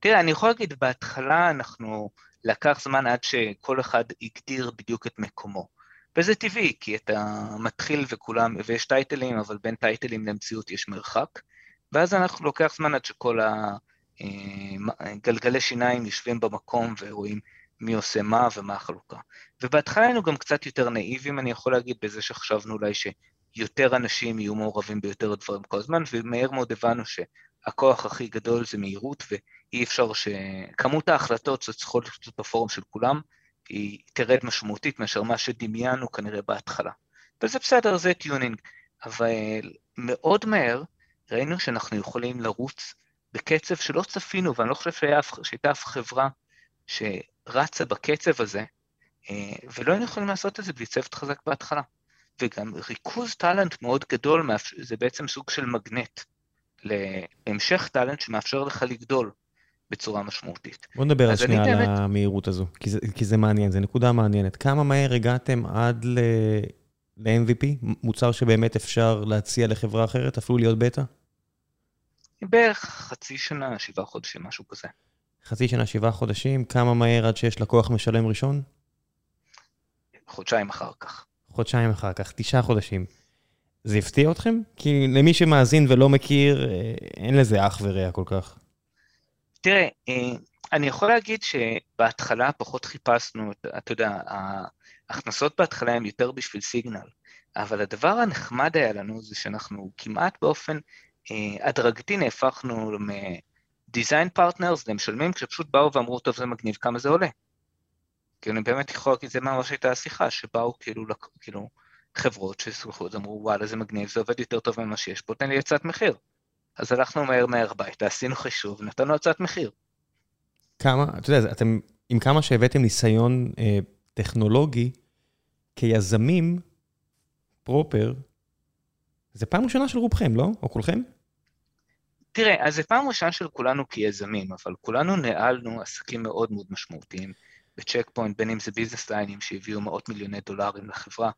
תראה, אני יכול להגיד, בהתחלה אנחנו לקח זמן עד שכל אחד הגדיר בדיוק את מקומו. וזה טבעי, כי אתה מתחיל וכולם, ויש טייטלים, אבל בין טייטלים למציאות יש מרחק, ואז אנחנו לוקח זמן עד שכל הגלגלי אה, שיניים יושבים במקום ורואים מי עושה מה ומה החלוקה. ובהתחלה היינו גם קצת יותר נאיבים, אני יכול להגיד, בזה שחשבנו אולי שיותר אנשים יהיו מעורבים ביותר דברים כל הזמן, ומהר מאוד הבנו שהכוח הכי גדול זה מהירות, אי אפשר ש... כמות ההחלטות שצריכות להיות בפורום של כולם, היא תרד משמעותית מאשר מה שדמיינו כנראה בהתחלה. וזה בסדר, זה tuning. אבל מאוד מהר ראינו שאנחנו יכולים לרוץ בקצב שלא צפינו, ואני לא חושב שהייתה אף חברה שרצה בקצב הזה, אה, ולא היינו יכולים לעשות את זה בלי צוות חזק בהתחלה. וגם ריכוז talent מאוד גדול, זה בעצם סוג של מגנט להמשך טאלנט שמאפשר לך לגדול. בצורה משמעותית. בוא נדבר על שנייה על. המהירות הזו, כי זה, כי זה מעניין, זו נקודה מעניינת. כמה מהר הגעתם עד ל-MVP, מוצר שבאמת אפשר להציע לחברה אחרת, אפילו להיות בטא? בערך חצי שנה, שבעה חודשים, משהו כזה. חצי שנה, שבעה חודשים, כמה מהר עד שיש לקוח משלם ראשון? חודשיים אחר כך. חודשיים אחר כך, תשעה חודשים. זה הפתיע אתכם? כי למי שמאזין ולא מכיר, אה, אין לזה אח ורע כל כך. תראה, אה, אני יכול להגיד שבהתחלה פחות חיפשנו, אתה יודע, ההכנסות בהתחלה הן יותר בשביל סיגנל, אבל הדבר הנחמד היה לנו זה שאנחנו כמעט באופן אה, הדרגתי נהפכנו מ-design partners למשלמים, כשפשוט באו ואמרו, טוב, זה מגניב, כמה זה עולה? כאילו, אני באמת יכול להגיד, זה ממש הייתה השיחה, שבאו כאילו, כאילו חברות שסלחו, אז אמרו, וואלה, זה מגניב, זה עובד יותר טוב ממה שיש פה, תן לי הצעת מחיר. אז הלכנו מהר מהר הביתה, עשינו חישוב, נתנו הצעת מחיר. כמה, אתה יודע, אתם, עם כמה שהבאתם ניסיון אה, טכנולוגי, כיזמים, פרופר, זה פעם ראשונה של רובכם, לא? או כולכם? תראה, אז זה פעם ראשונה של כולנו כיזמים, אבל כולנו ניהלנו עסקים מאוד מאוד משמעותיים. בצ'ק פוינט, בין אם זה business line ים שהביאו מאות מיליוני דולרים לחברה,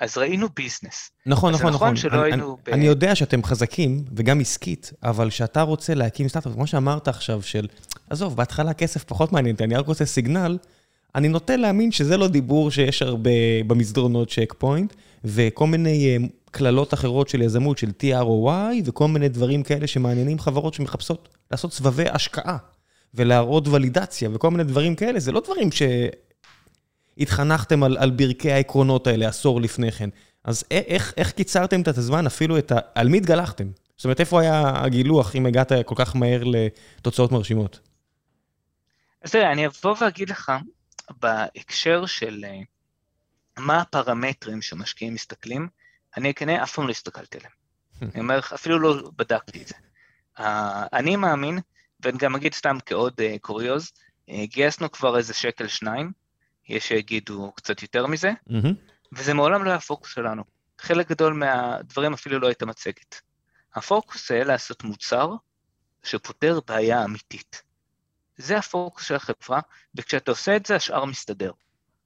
אז ראינו business. נכון, נכון, נכון. שלא אני, היינו... אני, ב... אני יודע שאתם חזקים, וגם עסקית, אבל כשאתה רוצה להקים סטארט-אפ, כמו שאמרת עכשיו, של, עזוב, בהתחלה כסף פחות מעניין אותי, אני רק רוצה סיגנל, אני נוטה להאמין שזה לא דיבור שיש הרבה במסדרונות צ'ק פוינט, וכל מיני קללות אחרות של יזמות, של ROI, וכל מיני דברים כאלה שמעניינים חברות שמחפשות לעשות סבבי השקעה, ולהראות ולידציה, וכל מיני דברים כאלה, זה לא דברים שהתחנכתם על, על ברכי העקרונות האלה עשור לפני כן. אז איך, איך קיצרתם את הזמן, אפילו את ה... על מי התגלחתם? זאת אומרת, איפה היה הגילוח אם הגעת כל כך מהר לתוצאות מרשימות? אז תראה, אני אבוא ואגיד לך, בהקשר של אה, מה הפרמטרים שמשקיעים מסתכלים, אני כנראה אף פעם לא הסתכלתי עליהם. (laughs) אני אומר לך, אפילו לא בדקתי את זה. אני מאמין, ואני גם אגיד סתם כעוד אה, קוריוז, אה, גייסנו כבר איזה שקל שניים, יש שיגידו קצת יותר מזה, וזה מעולם לא היה הפוקוס שלנו. חלק גדול מהדברים אפילו לא הייתה מצגת. הפוקוס היה לעשות מוצר שפותר בעיה אמיתית. זה הפוקוס של החברה, וכשאתה עושה את זה, השאר מסתדר.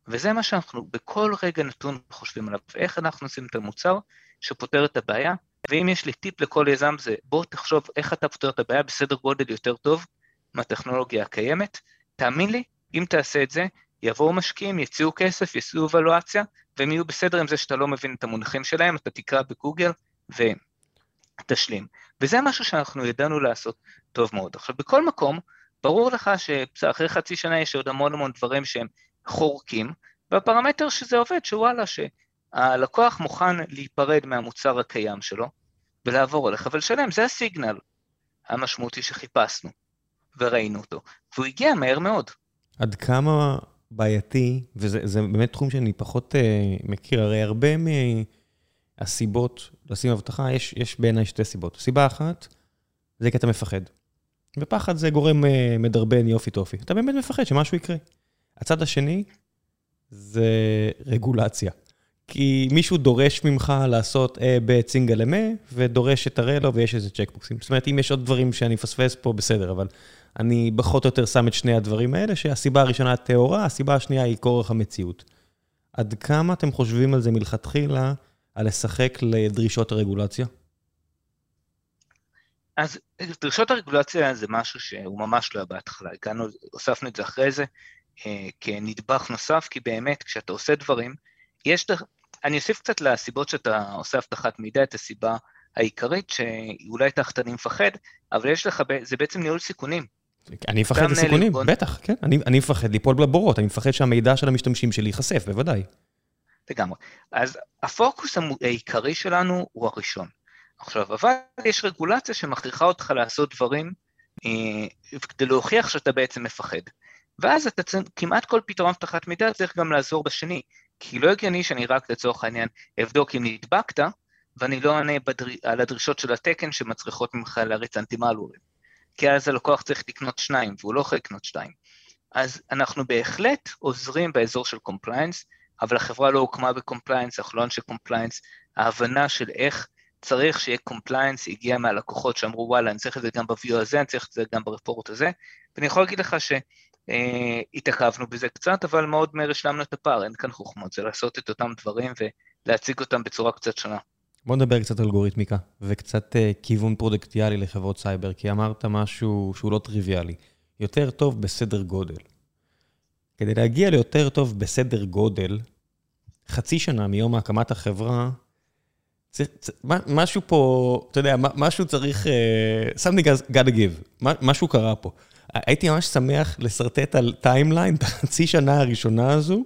וזה מה שאנחנו בכל רגע נתון חושבים עליו, איך אנחנו עושים את המוצר שפותר את הבעיה, ואם יש לי טיפ לכל יזם זה, בוא תחשוב איך אתה פותר את הבעיה בסדר גודל יותר טוב מהטכנולוגיה הקיימת. תאמין לי, אם תעשה את זה, יבואו משקיעים, יציעו כסף, יעשו אבלואציה, והם יהיו בסדר עם זה שאתה לא מבין את המונחים שלהם, אתה תקרא בגוגל ותשלים. וזה משהו שאנחנו ידענו לעשות טוב מאוד. עכשיו, בכל מקום, ברור לך שאחרי חצי שנה יש עוד המון המון דברים שהם חורקים, והפרמטר שזה עובד, שוואלה, שהלקוח מוכן להיפרד מהמוצר הקיים שלו ולעבור אליך ולשלם, זה הסיגנל המשמעותי שחיפשנו וראינו אותו, והוא הגיע מהר מאוד. עד כמה בעייתי, וזה באמת תחום שאני פחות uh, מכיר, הרי הרבה מהסיבות לשים אבטחה, יש, יש בעיניי שתי סיבות. סיבה אחת, זה כי אתה מפחד. ופחד זה גורם uh, מדרבן יופי טופי. אתה באמת מפחד שמשהו יקרה. הצד השני זה רגולציה. כי מישהו דורש ממך לעשות אה, בצינגל אמה, ודורש שתראה לו ויש איזה צ'קבוקסים. זאת אומרת, אם יש עוד דברים שאני מפספס פה, בסדר, אבל אני פחות או יותר שם את שני הדברים האלה, שהסיבה הראשונה הטהורה, הסיבה השנייה היא כורח המציאות. עד כמה אתם חושבים על זה מלכתחילה, על לשחק לדרישות הרגולציה? אז דרישות הרגולציה זה משהו שהוא ממש לא היה בהתחלה, הגענו, הוספנו את זה אחרי זה אה, כנדבך נוסף, כי באמת כשאתה עושה דברים, יש, אני אוסיף קצת לסיבות שאתה עושה אבטחת מידע, את הסיבה העיקרית שאולי תחת אני מפחד, אבל יש לך, זה בעצם ניהול סיכונים. אני מפחד לסיכונים, בטח, כן. אני, אני מפחד ליפול בבורות, אני מפחד שהמידע של המשתמשים שלי ייחשף, בוודאי. לגמרי. אז הפוקוס העיקרי שלנו הוא הראשון. עכשיו, אבל יש רגולציה שמכריחה אותך לעשות דברים אה, כדי להוכיח שאתה בעצם מאובטח. ואז אתה צריך, כמעט כל פתרון אבטחת מידע צריך גם לעזור בשני, כי לא הגיוני שאני רק לצורך העניין אבדוק אם נדבקת, ואני לא אענה בדר... על הדרישות של התקן שמצריכות ממך להריץ anti-malware ים. כי אז הלקוח צריך לקנות שניים, והוא לא יכול לקנות שתיים. אז אנחנו בהחלט עוזרים באזור של compliance, אבל החברה לא הוקמה ב-compliance, אנחנו לא אנשי compliance, ההבנה של איך צריך שיהיה compliance הגיעה מהלקוחות שאמרו וואלה אני צריך את זה גם ב-view הזה, אני צריך את זה גם ב-report הזה, ואני יכול להגיד לך שהתעכבנו בזה קצת, אבל מאוד מהר השלמנו את הפער, אין כאן חוכמות, זה לעשות את אותם דברים ולהציג אותם בצורה קצת שונה. בוא נדבר קצת אלגוריתמיקה, וקצת uh, כיוון פרודקטיאלי לחברות סייבר, כי אמרת משהו שהוא לא טריוויאלי. יותר טוב בסדר גודל. כדי להגיע ליותר טוב בסדר גודל, חצי שנה מיום הקמת החברה, משהו פה, אתה יודע, משהו צריך, uh, something has to give, משהו קרה פה. הייתי ממש שמח לשרטט על timeline, (laughs) את החצי שנה הראשונה הזו,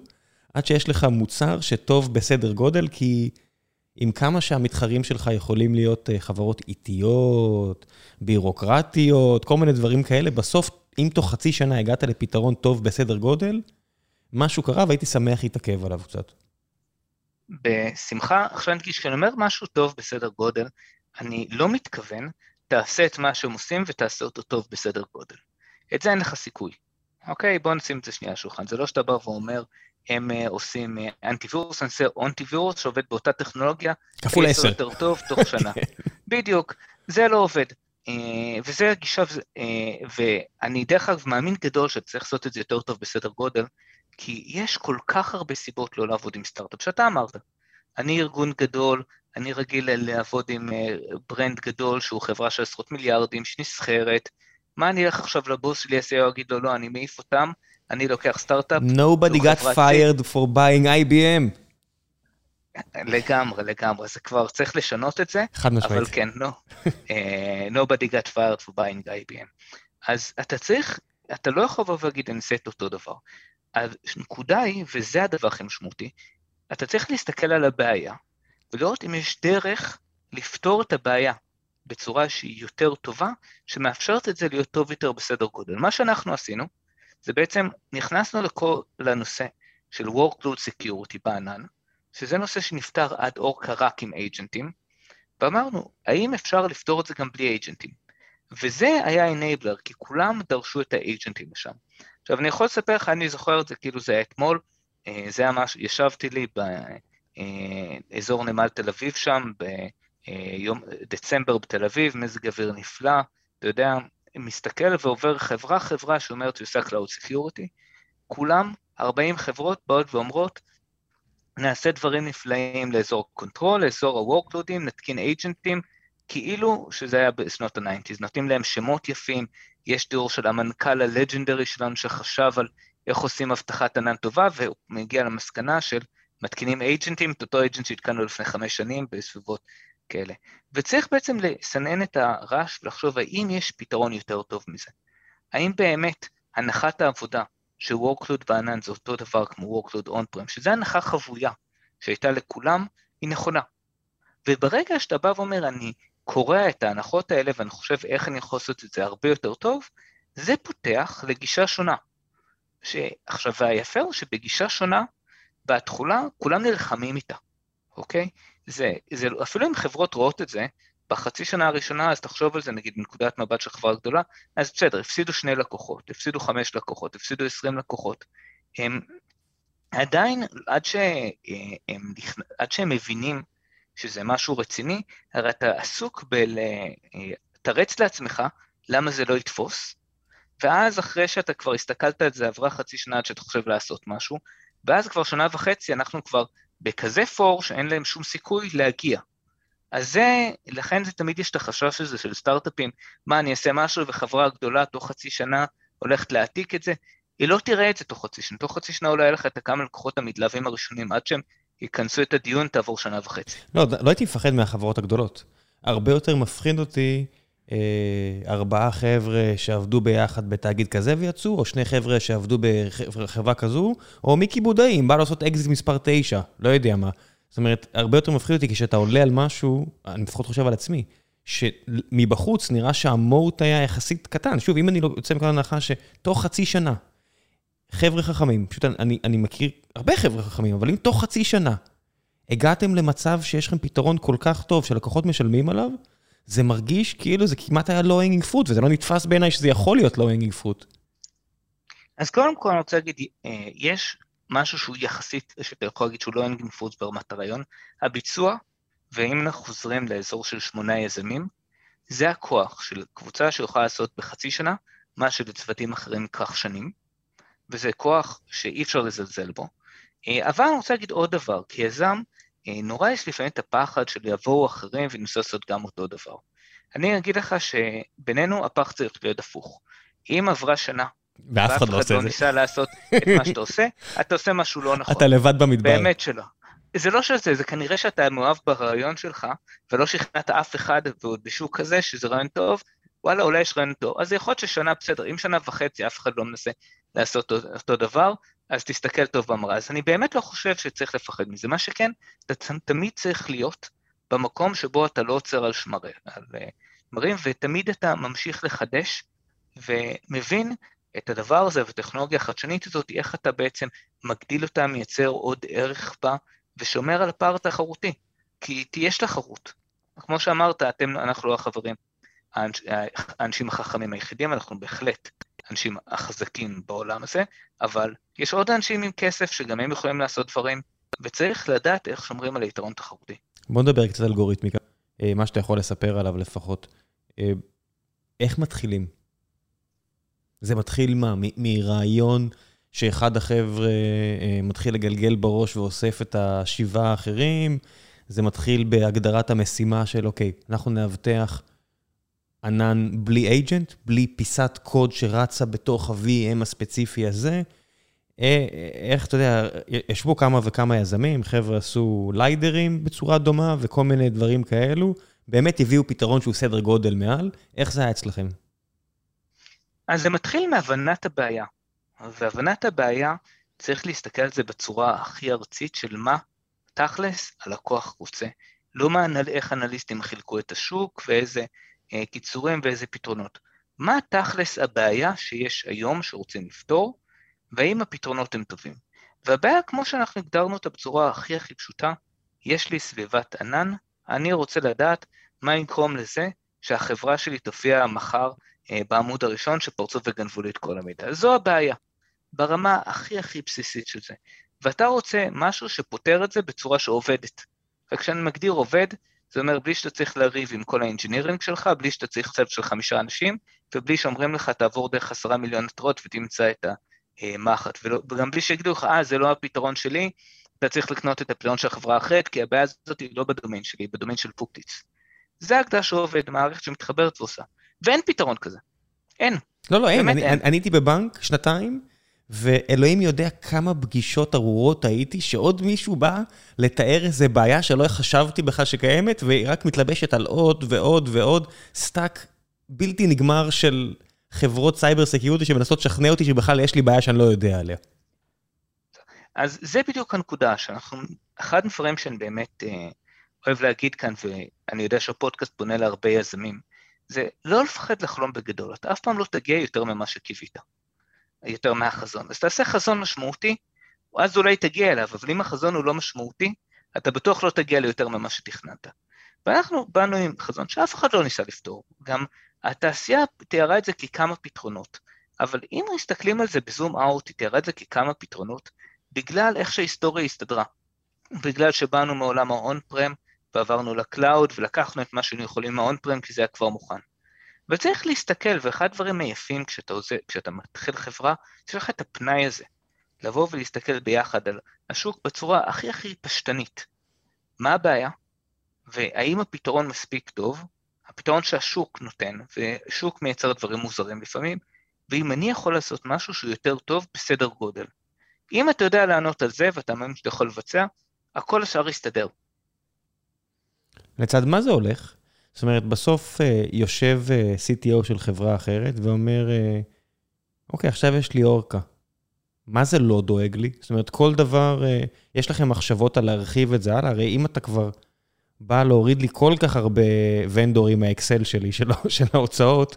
עד שיש לך מוצר שטוב בסדר גודל, כי... עם כמה שהמתחרים שלך יכולים להיות אה, חברות איטיות, בירוקרטיות, כל מיני דברים כאלה, בסוף, אם תוך חצי שנה הגעת לפתרון טוב בסדר גודל, משהו קרה והייתי שמח להתעכב עליו קצת. בשמחה, עכשיו אני כשאני אומר משהו טוב בסדר גודל, אני לא מתכוון, תעשה את מה שהם עושים ותעשה אותו טוב בסדר גודל. את זה אין לך סיכוי. אוקיי, בוא נשים את זה שנייה על השולחן. זה לא שאתה בא ואומר, הם אה, עושים אנטיווירוס, אני עושה אנטיווירוס שעובד באותה טכנולוגיה. כפול עשר. יותר טוב תוך (laughs) שנה. בדיוק, זה לא עובד. אה, וזה הגישה, אה, ואני דרך אגב מאמין גדול שצריך לעשות את זה יותר טוב בסדר גודל, כי יש כל כך הרבה סיבות לא לעבוד עם סטארט-אפ, שאתה אמרת. אני ארגון גדול, אני רגיל לעבוד עם brand גדול שהוא חברה של עשרות מיליארדים, שנסחרת, מה אני אלך עכשיו לבוס שלי, אעשה, או אגיד לו, לא, אני מעיף אותם, אני לוקח סטארט-אפ. Nobody got fired for buying IBM. לגמרי, לגמרי, זה כבר צריך לשנות את זה. חד משמעית. אבל כן, לא. uh, nobody got fired for buying IBM. אז אתה צריך, אתה לא יכול לבוא ולהגיד, אני אעשה את אותו דבר. הנקודה היא, וזה הדבר הכי משמעותי, אתה צריך להסתכל על הבעיה, ולראות אם יש דרך לפתור את הבעיה בצורה שהיא יותר טובה, שמאפשרת את זה להיות טוב יותר בסדר גודל. מה שאנחנו עשינו, זה בעצם נכנסנו לכל, לנושא של Workload Security בענן, שזה נושא שנפתר עד אורקה רק עם אייג'נטים, ואמרנו, האם אפשר לפתור את זה גם בלי אייג'נטים? וזה היה אנייבלר, כי כולם דרשו את האייג'נטים לשם. עכשיו, אני יכול לספר לך, אני זוכר את זה כאילו זה היה אתמול, אה, זה היה ממש, ישבתי לי באזור אה, נמל תל אביב שם, ביום דצמבר בתל אביב, מזג אוויר נפלא, אתה יודע, מסתכל ועובר חברה-חברה שאומרת שהיא עושה Cloud Security, כולם, 40 חברות באות ואומרות, נעשה דברים נפלאים לאזור control, לאזור ה-workload ים, נתקין agent ים, כאילו שזה היה בשנות ה-90's, נותנים להם שמות יפים, יש תיאור של המנכ"ל ה-legendary שלנו שחשב על איך עושים אבטחת ענן טובה, והוא מגיע למסקנה של מתקינים agent ים, את אותו agent שהתקנו לפני חמש שנים בסביבות כאלה. וצריך בעצם לסנן את הרעש ולחשוב האם יש פתרון יותר טוב מזה. האם באמת הנחת העבודה ש-workload בענן זה אותו דבר כמו workload on-prem, שזה הנחה חבויה שהייתה לכולם, היא נכונה. וברגע שאתה בא ואומר, אני קורע את ההנחות האלה ואני חושב איך אני יכול לעשות את זה הרבה יותר טוב, זה פותח לגישה שונה. עכשיו, והיפה הוא שבגישה שונה, בתכולה, כולם נלחמים איתה, אוקיי? זה, זה, אפילו אם חברות רואות את זה, בחצי שנה הראשונה, אז תחשוב על זה, נגיד, מנקודת מבט של חברה גדולה, אז בסדר, הפסידו שני לקוחות, הפסידו חמש לקוחות, הפסידו עשרים לקוחות. הם עדיין, עד, שהם, עד שהם מבינים שזה משהו רציני, הרי אתה עסוק בלתרץ לעצמך למה זה לא יתפוס, ואז אחרי שאתה כבר הסתכלת על זה, עברה חצי שנה עד שאתה חושב לעשות משהו, ואז כבר שנה וחצי אנחנו כבר בכזה פור שאין להם שום סיכוי להגיע. אז זה, לכן זה תמיד יש את החשש הזה של סטארט-אפים, מה אני אעשה משהו וחברה גדולה תוך חצי שנה הולכת להעתיק את זה, היא לא תראה את זה תוך חצי שנה, תוך חצי שנה אולי יהיה לך את הכמה לקוחות המתלהבים הראשונים, עד שהם ייכנסו את הדיון תעבור שנה וחצי. לא, לא הייתי מפחד מהחברות הגדולות. הרבה יותר מפחיד אותי ארבעה חבר'ה שעבדו ביחד בתאגיד כזה ויצאו, או שני חבר'ה שעבדו בחברה כזו, או מיקי בודאי, אם בא לעשות אקזיט מספר 9, לא יודע מה. זאת אומרת, הרבה יותר מפחיד אותי כשאתה עולה על משהו, אני לפחות חושב על עצמי, שמבחוץ נראה שה-moat היה יחסית קטן. שוב, אם אני לא יוצא מנקודת הנחה שתוך חצי שנה, חבר'ה חכמים, פשוט אני, אני מכיר הרבה חבר'ה חכמים, אבל אם תוך חצי שנה הגעתם למצב שיש לכם פתרון כל כך טוב שלקוחות משלמים עליו, זה מרגיש כאילו זה כמעט היה hanging fruit, וזה לא נתפס בעיניי שזה יכול להיות hanging fruit. אז קודם כל אני רוצה להגיד, אה, יש משהו שהוא יחסית, שאתה יכול להגיד שהוא הנגינג פרוט ברמת הרעיון, הביצוע, ואם אנחנו חוזרים לאזור של שמונה יזמים, זה הכוח של קבוצה שיכולה לעשות בחצי שנה, מה שלצוותים אחרים ייקח שנים, וזה כוח שאי אפשר לזלזל בו. אה, אבל אני רוצה להגיד עוד דבר, כיזם, אה, נורא יש לפעמים את הפחד של יבואו אחרים וניסו לעשות גם אותו דבר. אני אגיד לך שבינינו הפח צריך להיות הפוך. אם עברה שנה, ואף אחד לא עושה את לא זה. ניסה לעשות את מה שאתה עושה, (laughs) אתה עושה משהו לא נכון. אתה לבד במדבר. באמת שלא. זה לא שזה, זה כנראה שאתה מאוהב ברעיון שלך, ולא שכנעת אף אחד, ועוד בשוק כזה, שזה רעיון טוב, וואלה, אולי יש רעיון טוב. אז יכול להיות ששנה בסדר, אם שנה וחצי אף אחד לא מנסה לעשות אותו דבר, אז תסתכל טוב במראה. אז אני באמת לא חושב שצריך לפחד מזה. מה שכן, אתה תמיד צריך להיות במקום שבו אתה לא עוצר על שמרים, על אה, שמרים, ותמיד אתה ממשיך לחדש, ומבין את הדבר הזה והטכנולוגיה החדשנית הזאת, איך אתה בעצם מגדיל אותה, מייצר עוד ערך בה, ושומר על הפער התחרותי. כי יש תחרות. כמו שאמרת, אתם, אנחנו לא החברים, האנשים החכמים היחידים, אנחנו בהחלט האנשים החזקים בעולם הזה, אבל יש עוד אנשים עם כסף שגם הם יכולים לעשות דברים, וצריך לדעת איך שומרים על היתרון תחרותי. בוא נדבר קצת על אלגוריתמיקה, אה, מה שאתה יכול לספר עליו לפחות. אה, איך מתחילים? זה מתחיל מה? מרעיון שאחד החבר'ה אה, מתחיל לגלגל בראש ואוסף את השבעה האחרים? זה מתחיל בהגדרת המשימה של, אוקיי, אנחנו נאבטח ענן בלי אייג'נט, בלי פיסת קוד שרצה בתוך ה-VM הספציפי הזה, איך, אתה יודע, ישבו כמה וכמה יזמים, חבר'ה עשו ליידרים בצורה דומה וכל מיני דברים כאלו, באמת הביאו פתרון שהוא סדר גודל מעל, איך זה היה אצלכם? אז זה מתחיל מהבנת הבעיה, והבנת הבעיה, צריך להסתכל על זה בצורה הכי ארצית של מה תכלס הלקוח רוצה. לא מה, איך אנליסטים חילקו את השוק ואיזה אה, קיצורים ואיזה פתרונות. מה תכלס הבעיה שיש היום שרוצים לפתור, והאם הפתרונות הם טובים. והבעיה, כמו שאנחנו הגדרנו אותה בצורה הכי הכי פשוטה, יש לי סביבת ענן, אני רוצה לדעת מה יגרום לזה שהחברה שלי תופיע מחר אה, בעמוד הראשון שפרצו וגנבו לי את כל המידע. זו הבעיה, ברמה הכי הכי בסיסית של זה. ואתה רוצה משהו שפותר את זה בצורה שעובדת. וכשאני מגדיר עובד, זה אומר בלי שאתה צריך לריב עם כל האינג'ינירינג שלך, בלי שאתה צריך צוות של חמישה אנשים, ובלי שאומרים לך תעבור דרך עשרה מיליון התראות ותמצא את המחט, וגם בלי שיגידו לך, אה, זה לא הפתרון שלי, אתה צריך לקנות את הפתרון של החברה האחרת, כי הבעיה הזאת היא לא ב-domain שלי, היא ב-domain של פוקטיץ. זה ההגדרה שעובד, מערכת שמתחברת ועושה. ואין פתרון כזה. אין. לא, לא, אין. אני, אין. אני הייתי בבנק שנתיים, ואלוהים יודע כמה פגישות ארורות הייתי, שעוד מישהו בא לתאר איזה בעיה שלא חשבתי בכלל שקיימת, והיא רק מתלבשת על עוד ועוד ועוד stack בלתי נגמר של חברות סייבר סקיורטי שמנסות לשכנע אותי שבכלל יש לי בעיה שאני לא יודע עליה. אז זה בדיוק הנקודה, שאנחנו, אחד הדברים שאני באמת אה, אוהב להגיד כאן, ואני יודע שהפודקאסט פונה להרבה יזמים, זה לא לפחד לחלום בגדול, אתה אף פעם לא תגיע יותר ממה שקיווית, יותר מהחזון. אז תעשה חזון משמעותי, אז אולי תגיע אליו, אבל אם החזון הוא לא משמעותי, אתה בטוח לא תגיע ליותר ממה שתכננת. ואנחנו באנו עם חזון שאף אחד לא ניסה לפתור, גם התעשייה תיארה את זה ככמה פתרונות, אבל אם מסתכלים על זה ב-zoom out, היא תיארה את זה ככמה פתרונות, בגלל איך שההיסטוריה הסתדרה. בגלל שבאנו מעולם ה-on-prem ועברנו ל-cloud ולקחנו את מה שהיינו יכולים מה-on-prem כי זה היה כבר מוכן. וצריך להסתכל, ואחד הדברים היפים כשאתה, עוזר, כשאתה מתחיל חברה, יש לך את הפנאי הזה, לבוא ולהסתכל ביחד על השוק בצורה הכי הכי פשטנית. מה הבעיה? והאם הפתרון מספיק טוב? הפתרון שהשוק נותן, ושוק מייצר דברים מוזרים לפעמים, ואם אני יכול לעשות משהו שהוא יותר טוב בסדר גודל. אם אתה יודע לענות על זה ואתה מאמין שאתה יכול לבצע, הכל השאר יסתדר. לצד מה זה הולך? זאת אומרת, בסוף אה, יושב אה, CTO של חברה אחרת ואומר, אה, אוקיי, עכשיו יש לי אורקה. מה זה לא דואג לי? זאת אומרת, כל דבר, יש לכם מחשבות על להרחיב את זה הלאה? הרי אם אתה כבר בא להוריד לי כל כך הרבה ונדורים מהאקסל שלי, של, (laughs) של ההוצאות,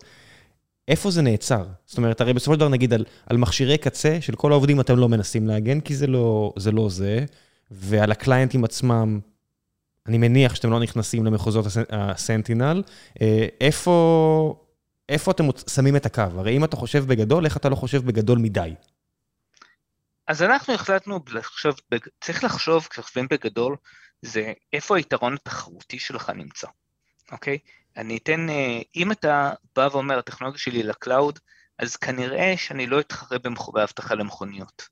איפה זה נעצר? זאת אומרת, הרי בסופו של דבר נגיד על, על מכשירי קצה של כל העובדים אתם לא מנסים להגן, כי זה לא זה, לא זה ועל הקליינטים עצמם, אני מניח שאתם לא נכנסים למחוזות הסנטינל. אה, איפה, איפה אתם שמים את הקו? הרי אם אתה חושב בגדול, איך אתה לא חושב בגדול מדי? אז אנחנו החלטנו לחשוב, צריך לחשוב כשחושבים בגדול, זה איפה היתרון התחרותי שלך נמצא, אוקיי? אני אתן, אה, אם אתה בא ואומר, הטכנולוגיה שלי לקלאוד, אז כנראה שאני לא אתחרה באבטחה למכוניות,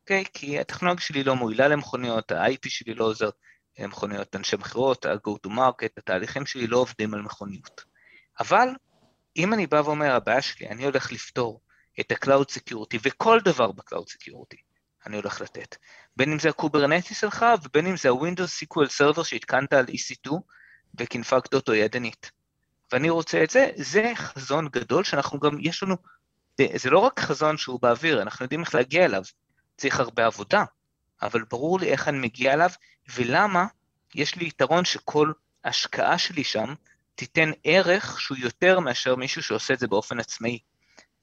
אוקיי? כי הטכנולוגיה שלי לא מועילה למכוניות, ה-IP שלי לא עוזר למכוניות, אנשי מכירות, ה-go to market, התהליכים שלי לא עובדים על מכוניות. אבל אם אני בא ואומר, הבעיה שלי, אני הולך לפתור את ה-Cloud Security וכל דבר ב-Cloud Security אני הולך לתת. בין אם זה ה-Kubernetes שלך ובין אם זה ה-Windows SQL Server שהתקנת על EC2 וקינפגת אותו ידנית. ואני רוצה את זה, זה חזון גדול שאנחנו גם, יש לנו, זה לא רק חזון שהוא באוויר, אנחנו יודעים איך להגיע אליו, צריך הרבה עבודה, אבל ברור לי איך אני מגיע אליו, ולמה יש לי יתרון שכל השקעה שלי שם תיתן ערך שהוא יותר מאשר מישהו שעושה את זה באופן עצמאי.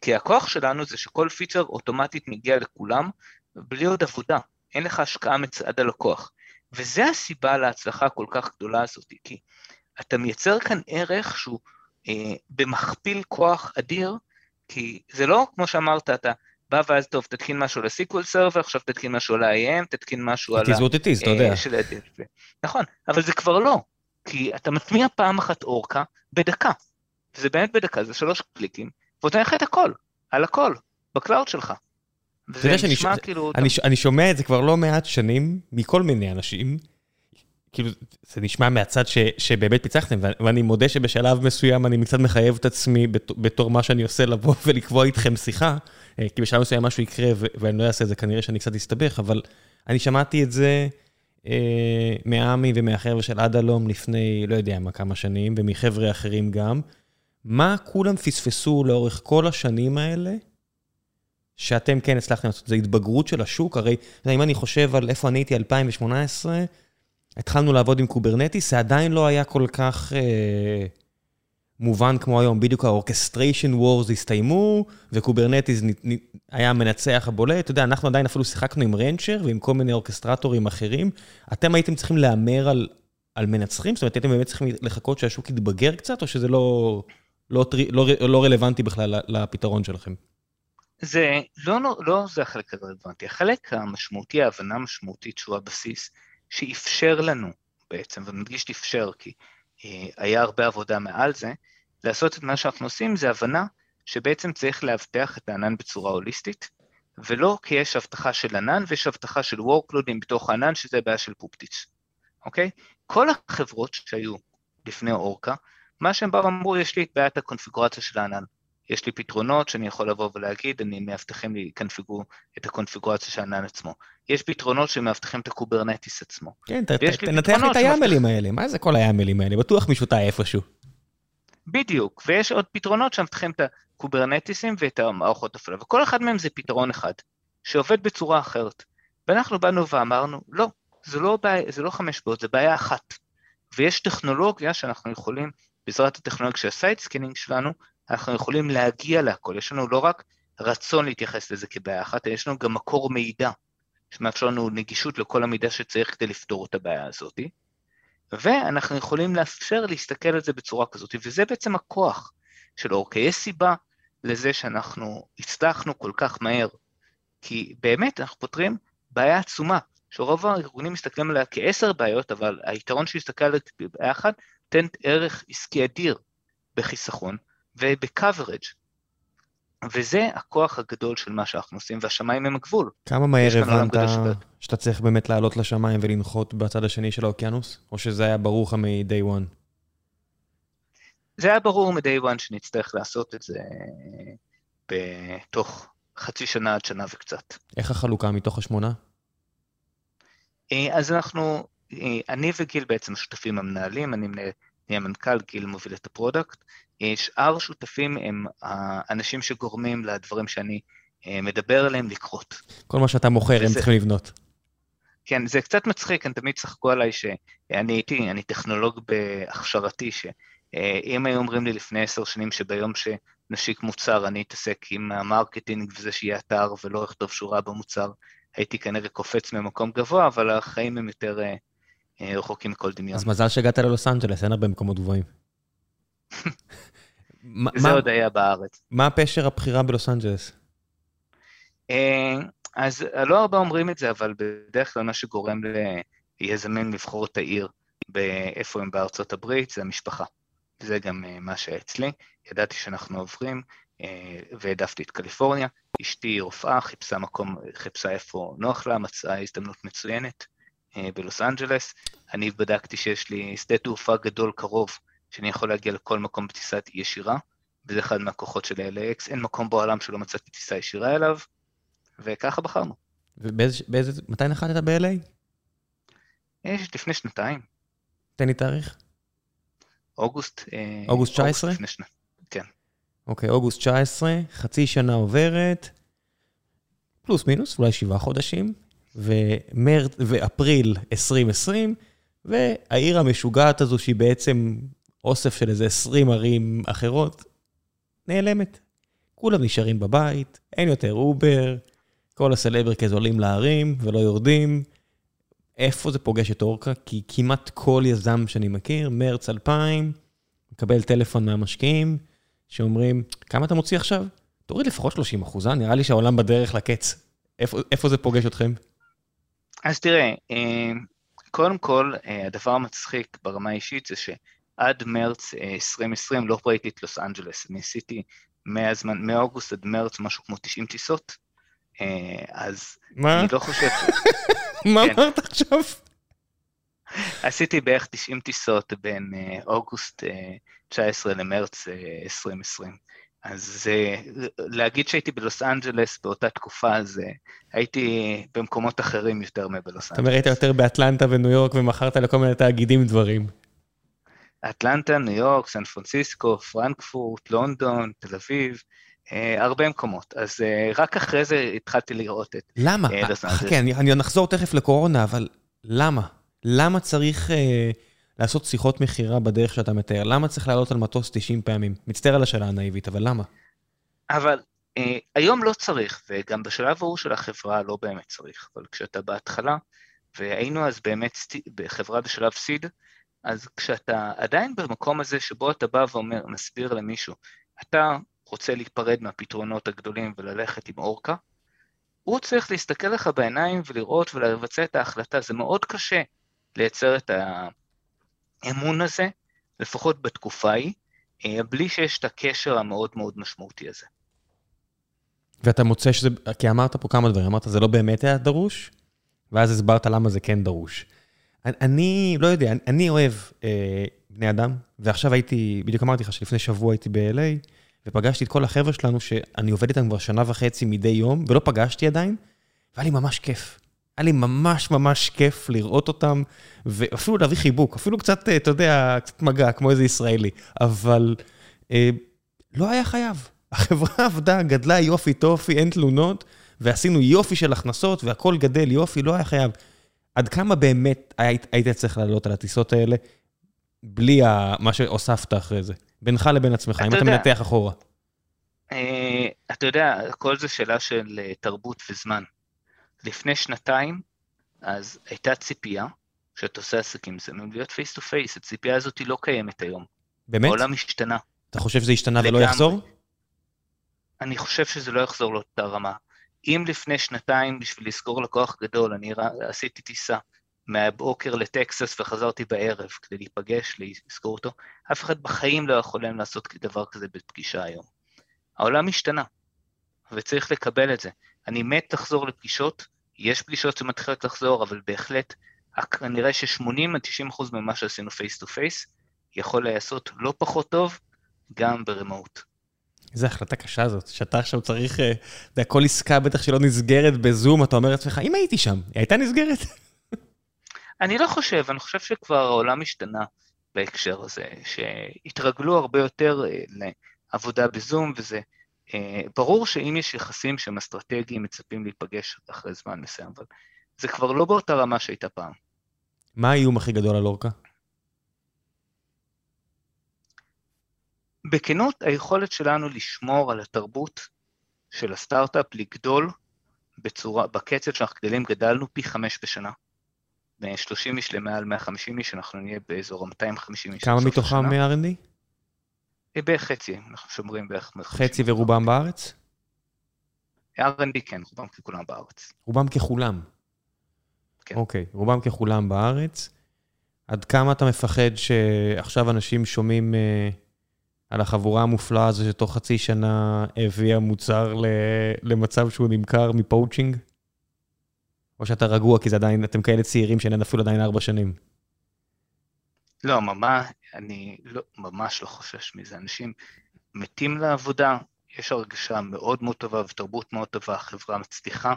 כי הכוח שלנו זה שכל פיצ'ר אוטומטית מגיע לכולם, בלי עוד עבודה, אין לך השקעה מצד הלקוח. וזה הסיבה להצלחה הכל כך גדולה הזאת, כי אתה מייצר כאן ערך שהוא אה, במכפיל כוח אדיר, כי זה לא כמו שאמרת, אתה בא ואז טוב, תתקין משהו ל-SQL Server, עכשיו תתקין משהו על ה-IAM, תתקין משהו על ה... whatever it is, אתה יודע. נכון, אבל זה כבר לא, כי אתה מטמיע פעם אחת אורקה בדקה, וזה באמת בדקה, זה שלוש קליקים, נותן לך את הכל, על הכל, ב-cloud שלך. וזה נשמע ש... כאילו... אני, אני שומע את זה כבר לא מעט שנים מכל מיני אנשים. כאילו, זה נשמע מהצד ש, שבאמת פיצחתם, ואני מודה שבשלב מסוים אני קצת מחייב את עצמי בתור, בתור מה שאני עושה לבוא ולקבוע איתכם שיחה, כי בשלב מסוים משהו יקרה ואני לא אעשה את זה, כנראה שאני קצת אסתבך, אבל אני שמעתי את זה מעמי ומהחבר'ה של עד הלום לפני, לא יודע מה, כמה שנים, ומחבר'ה אחרים גם. מה כולם פספסו לאורך כל השנים האלה, שאתם כן הצלחתם לעשות? זה התבגרות של השוק? הרי אם אני חושב על איפה אני הייתי 2018, התחלנו לעבוד עם Kubernetes, זה עדיין לא היה כל כך אה, מובן כמו היום. בדיוק ה orchestration wars הסתיימו, ו Kubernetes היה המנצח הבולט. אתה יודע, אנחנו עדיין אפילו שיחקנו עם Rancher ועם כל מיני אורקסטרטורים אחרים. אתם הייתם צריכים להמר על, על מנצחים? זאת אומרת, הייתם באמת צריכים לחכות שהשוק יתבגר קצת, או שזה לא, לא, לא, לא רלוונטי בכלל לפתרון שלכם? זה לא, לא, לא זה החלק הרלוונטי, החלק המשמעותי, ההבנה המשמעותית שהוא הבסיס, שאפשר לנו בעצם, ומדגיש אפשר כי אה, היה הרבה עבודה מעל זה, לעשות את מה שאנחנו עושים זה הבנה שבעצם צריך לאבטח את הענן בצורה הוליסטית, ולא כי יש הבטחה של ענן ויש הבטחה של workloadים בתוך הענן שזה בעיה של פופטיץ', אוקיי? כל החברות שהיו לפני אורקה, מה שהם באו ואמרו, יש לי את בעיית הקונפיגורציה של הענן. יש לי פתרונות שאני יכול לבוא ולהגיד, אני מאבטחים לי קנפיגו, את הקונפיגורציה של הענן עצמו. יש פתרונות שמאבטחים את ה Kubernetes עצמו. כן, תנתח את היאמלים האלה, מה זה כל היאמלים האלה? בטוח מישהו טעה איפשהו. בדיוק, ויש עוד פתרונות שמאבטחים את הקוברנטיסים ואת המערכות הפעולה, וכל אחד מהם זה פתרון אחד, שעובד בצורה אחרת. ואנחנו באנו ואמרנו, לא, זה לא, בעיה, זה לא חמש בעיות, זה בעיה אחת. ויש טכנולוגיה שאנחנו יכולים, בעזרת הטכנולוגיה של ה SideScanning שלנו, אנחנו יכולים להגיע להכל, יש לנו לא רק רצון להתייחס לזה כבעיה אחת, יש לנו גם מקור מידע, שמאפשר לנו נגישות לכל המידע שצריך כדי לפתור את הבעיה הזאת, ואנחנו יכולים לאפשר להסתכל על זה בצורה כזאת, וזה בעצם הכוח של אורקה. יש סיבה לזה שאנחנו הצלחנו כל כך מהר, כי באמת אנחנו פותרים בעיה עצומה, שרוב הארגונים מסתכלים עליה כעשר בעיות, אבל היתרון של להסתכל עליה כבעיה אחת, נותן ערך עסקי אדיר בחיסכון, וב-coverage. וזה הכוח הגדול של מה שאנחנו עושים, והשמיים הם הגבול. כמה מהר הבנת שאתה צריך באמת לעלות לשמיים ולנחות בצד השני של האוקיינוס? או שזה היה ברור לך מ-day one? זה היה ברור מ-day one שנצטרך לעשות את זה בתוך חצי שנה עד שנה וקצת. איך החלוקה מתוך השמונה? אה, אז אנחנו, אה, אני וגיל בעצם השותפים המנהלים, אני מנהל אני המנכ"ל, גיל מוביל את ה product. שאר שותפים הם האנשים שגורמים לדברים שאני אה, מדבר עליהם לקרות. כל מה שאתה מוכר, וזה... הם צריכים לבנות. כן, זה קצת מצחיק, הם תמיד צחקו עליי שאני הייתי, אני טכנולוג בהכשרתי, שאם היו אומרים לי לפני עשר שנים שביום שנשיק מוצר אני אתעסק עם ה marketing וזה שיהיה אתר ולא אכתוב שורה במוצר, הייתי כנראה קופץ ממקום גבוה, אבל החיים הם יותר אה, אה, רחוקים מכל דמיון. אז מזל שהגעת ללוס אנג'לס, אין הרבה מקומות גבוהים. זה עוד היה בארץ. מה פשר הבחירה בלוס אנג'לס? אה, אז לא הרבה אומרים את זה, אבל בדרך כלל מה שגורם ליזמים לבחור את העיר באיפה הם בארצות הברית, זה המשפחה. זה גם אה, מה שאצלי. ידעתי שאנחנו עוברים, והעדפתי את קליפורניה. אשתי רופאה, חיפשה מקום, חיפשה איפה נוח לה, מצאה הזדמנות מצוינת. אה, בלוס אנג'לס. אני בדקתי שיש לי שדה תעופה גדול קרוב, שאני יכול להגיע לכל מקום בטיסת ישירה, וזה אחד מהכוחות של LAX, אין מקום בעולם שלא מצאתי טיסה ישירה אליו, וככה בחרנו. ובאיזה, מתי נחתת ב-LA? יש, לפני שנתיים. תן לי תאריך. אוגוסט. אה, אוגוסט 19? אוגוסט לפני שנה, כן. אוקיי, אוגוסט 19, חצי שנה עוברת, פלוס מינוס, אולי שבעה חודשים. ומרץ, ואפריל 2020, והעיר המשוגעת הזו, שהיא בעצם אוסף של איזה 20 ערים אחרות, נעלמת. כולם נשארים בבית, אין יותר Uber, כל הסלבריטאים עולים להרים ולא יורדים. איפה זה פוגש את אורקה? כי כמעט כל יזם שאני מכיר, מרץ 2000, מקבל טלפון מהמשקיעים, שאומרים, כמה אתה מוציא עכשיו? תוריד לפחות 30 אחוז, נראה לי שהעולם בדרך לקץ. איפה, איפה זה פוגש אתכם? אז תראה, אה, קודם כל, אה, הדבר המצחיק ברמה האישית זה שעד מרץ 2020 אה, לא ראיתי את לוס אנג'לס. אני עשיתי מהזמן, מאוגוסט עד מרץ משהו כמו 90 טיסות, אז מה? אני לא חושב. (laughs) מה כן. אמרת עכשיו? עשיתי בערך 90 טיסות בין אוגוסט 19 למרץ 2020. אז להגיד שהייתי בלוס אנג'לס באותה תקופה, אז הייתי במקומות אחרים יותר מבלוס אנג'לס. זאת אומרת, היית יותר באטלנטה וניו יורק ומכרת לכל מיני תאגידים דברים. אטלנטה, ניו יורק, סן פרנסיסקו, פרנקפורט, לונדון, תל אביב, אה, הרבה מקומות. אז אה, רק אחרי זה התחלתי לראות את... למה? אה, חכה, אני, אני נחזור תכף לקורונה, אבל למה? למה צריך לעשות שיחות מכירה בדרך שאתה מתאר? למה צריך לעלות על מטוס 90 פעמים? מצטער על השאלה הנאיבית, אבל למה? אבל היום לא צריך, וגם בשלב ההוא של החברה לא באמת צריך, אבל כשאתה בהתחלה, והיינו אז באמת בחברה בשלב סיד, אז כשאתה עדיין במקום הזה שבו אתה בא ואומר, מסביר למישהו, אתה רוצה להיפרד מהפתרונות הגדולים וללכת עם אורקה, הוא צריך להסתכל לך בעיניים ולראות ולבצע את ההחלטה. זה מאוד קשה לייצר את האמון הזה, לפחות בתקופה ההיא, אה, בלי שיש את הקשר המאוד מאוד משמעותי הזה. ואתה מוצא שזה, כי אמרת פה כמה דברים, אמרת זה לא באמת היה דרוש, ואז הסברת למה זה כן דרוש. אני לא יודע, אני אוהב אה, בני אדם, ועכשיו הייתי, בדיוק אמרתי לך שלפני שבוע הייתי ב-LA, ופגשתי את כל החבר'ה שלנו שאני עובד איתם כבר שנה וחצי מדי יום, ולא פגשתי עדיין, והיה לי ממש כיף. היה לי ממש ממש כיף לראות אותם, ואפילו להביא חיבוק, אפילו קצת, אתה יודע, קצת מגע, כמו איזה ישראלי, אבל אה, לא היה חייב. החברה (laughs) עבדה, גדלה יופי טופי, אין תלונות, ועשינו יופי של הכנסות, והכל גדל יופי, לא היה חייב. עד כמה באמת היית, היית צריך לעלות על הטיסות האלה, בלי ה, מה שהוספת אחרי זה? בינך לבין עצמך, אם אתה מנתח אחורה. אה, אתה יודע, כל זה שאלה של אה, תרבות וזמן. לפני שנתיים, אז הייתה ציפייה שאתה עושה עסקים מסוימים להיות face to face, הציפייה הזאת לא קיימת היום. באמת? העולם השתנה. אתה חושב שזה השתנה ולא יחזור? אני חושב שזה לא יחזור לאותה רמה. אם לפני שנתיים, בשביל לסגור לקוח גדול, אני עשיתי טיסה מהבוקר לטקסס וחזרתי בערב כדי להיפגש, לסגור אותו, אף אחד בחיים לא יכול היום לעשות דבר כזה בפגישה היום. העולם השתנה, וצריך לקבל את זה. אני מת לחזור לפגישות, יש פגישות שמתחילות לחזור, אבל בהחלט, נראה ש-80 עד 90 אחוז ממה שעשינו face to face, יכול להיעשות לא פחות טוב, גם ברמוט. איזה החלטה קשה זאת, שאתה עכשיו צריך, אתה יודע, כל עסקה בטח שלא נסגרת בזום, אתה אומר לעצמך, אם הייתי שם, היא הייתה נסגרת? אני לא חושב, אני חושב שכבר העולם השתנה בהקשר הזה, שהתרגלו הרבה יותר אה, לעבודה בזום, וזה אה, ברור שאם יש יחסים שהם אסטרטגיים, מצפים להיפגש אחרי זמן מסוים, אבל זה כבר לא באותה רמה שהייתה פעם. מה האיום הכי גדול על אורקה? בכנות, היכולת שלנו לשמור על התרבות של הסטארט-אפ, לגדול בצורה, בקצב שאנחנו גדלים, גדלנו פי חמש בשנה. מ-30 איש למעל 150 איש, אנחנו נהיה באזור ה-250 איש. כמה מתוכם מ-R&D? אה, בערך חצי, אנחנו שומרים בערך... חצי ורובם בארץ? R&D כן, רובם ככולם בארץ. רובם ככולם? כן. אוקיי, רובם ככולם בארץ. עד כמה אתה מפחד שעכשיו אנשים שומעים uh, על החבורה המופלאה הזו שתוך חצי שנה הביאה מוצר למצב שהוא נמכר מפואוצ'ינג? או שאתה רגוע כי זה עדיין, אתם כאלה צעירים שאין אפילו עדיין ארבע שנים? לא, ממש, אני לא, ממש לא חושש מזה. אנשים מתים לעבודה, יש הרגשה מאוד מאוד טובה ותרבות מאוד טובה, החברה מצליחה.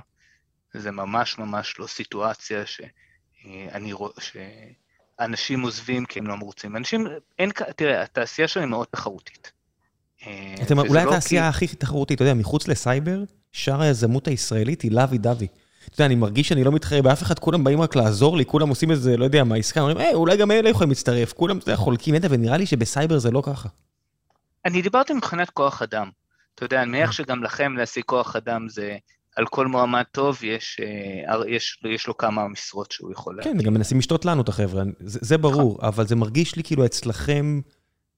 זה ממש ממש לא סיטואציה שאני רואה, שאנשים עוזבים כי הם לא מרוצים. אנשים, אין, תראה, התעשייה שלנו מאוד תחרותית. אתם אולי לא התעשייה כי... הכי תחרותית, אתה יודע, מחוץ לסייבר, שאר היזמות הישראלית היא לוי דווי. אתה יודע, אני מרגיש שאני לא מתחרה באף אחד, כולם באים רק לעזור לי, כולם עושים איזה, לא יודע מה, עסקה, אומרים, היי, אולי גם אלה יכולים להצטרף, כולם, אתה יודע, חולקים זה, ונראה לי שבסייבר זה לא ככה. אני דיברתי מבחינת כוח אדם. אתה יודע, אני מניח שגם לכם להשיג כוח אדם זה, על כל מועמד טוב יש, אה, יש, יש לו כמה משרות שהוא יכול... כן, וגם מנסים לשתות לנו את החבר'ה, זה, זה ברור, נכון. אבל זה מרגיש לי כאילו אצלכם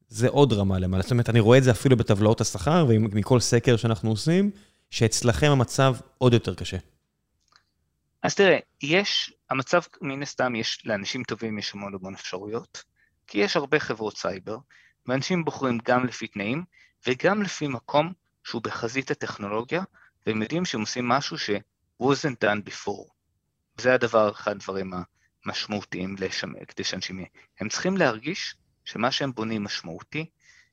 זה עוד רמה למעלה. זאת אומרת, אני רואה את זה אפילו בטבלאות השכר, ומכל סקר שאנחנו עושים, שאצלכם המצב עוד יותר קשה. אז תראה, יש, המצב מן הסתם, יש, לאנשים טובים יש המון המון אפשרויות, כי יש הרבה חברות סייבר, ואנשים בוחרים גם לפי תנאים, וגם לפי מקום שהוא בחזית הטכנולוגיה, והם יודעים שהם עושים משהו ש- wasn't done before. זה הדבר, אחד הדברים המשמעותיים לשם, כדי שאנשים יהיו. הם צריכים להרגיש שמה שהם בונים משמעותי,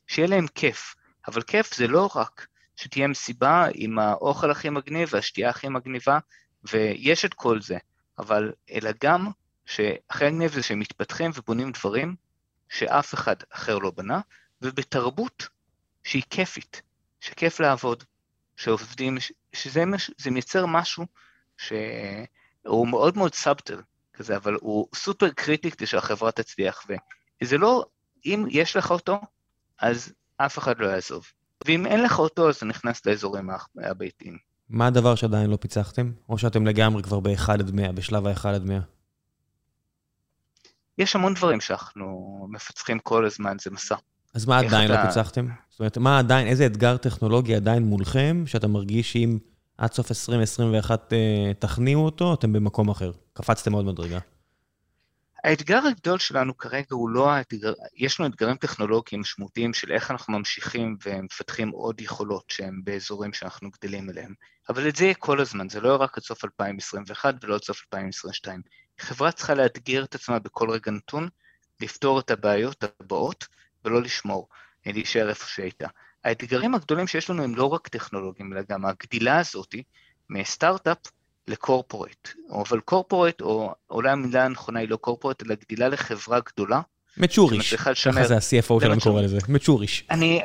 שיהיה להם כיף. אבל כיף זה לא רק שתהיה מסיבה עם האוכל הכי מגניב והשתייה הכי מגניבה, ויש את כל זה, אבל אלא גם שהכי מגניב זה שהם מתפתחים ובונים דברים שאף אחד אחר לא בנה, ובתרבות שהיא כיפית, שכיף לעבוד, שעובדים, שזה זה מייצר משהו שהוא מאוד מאוד סאבטל כזה, אבל הוא סופר קריטי כדי שהחברה תצליח, וזה לא, אם יש לך אותו, אז אף אחד לא יעזוב. ואם אין לך אותו, אז אתה נכנס לאזורים הביתיים. מה הדבר שעדיין לא פיצחתם? או שאתם לגמרי כבר ב-1 עד 100, בשלב ה-1 עד 100? יש המון דברים שאנחנו מפצחים כל הזמן, זה מסע. אז מה עדיין אתה... לא פיצחתם? זאת אומרת, מה עדיין, איזה אתגר טכנולוגי עדיין מולכם, שאתה מרגיש שאם עד סוף 2021 אה, תכניעו אותו, אתם במקום אחר? קפצתם עוד מדרגה. האתגר הגדול שלנו כרגע הוא לא האתגר, יש לנו אתגרים טכנולוגיים משמעותיים של איך אנחנו ממשיכים ומפתחים עוד יכולות שהן באזורים שאנחנו גדלים אליהם, אבל את זה יהיה כל הזמן, זה לא רק עד סוף 2021 ולא עד סוף 2022. חברה צריכה לאתגר את עצמה בכל רגע נתון, לפתור את הבעיות הבאות ולא לשמור, להישאר איפה שהייתה. האתגרים הגדולים שיש לנו הם לא רק טכנולוגיים, אלא גם הגדילה הזאת מסטארט-אפ לקורפורט, אבל קורפורט, או אולי המילה הנכונה היא לא קורפורט, אלא גדילה לחברה גדולה. מצ'וריש, ככה זה ה-CFO שלנו קורא לזה, מצ'וריש. אני,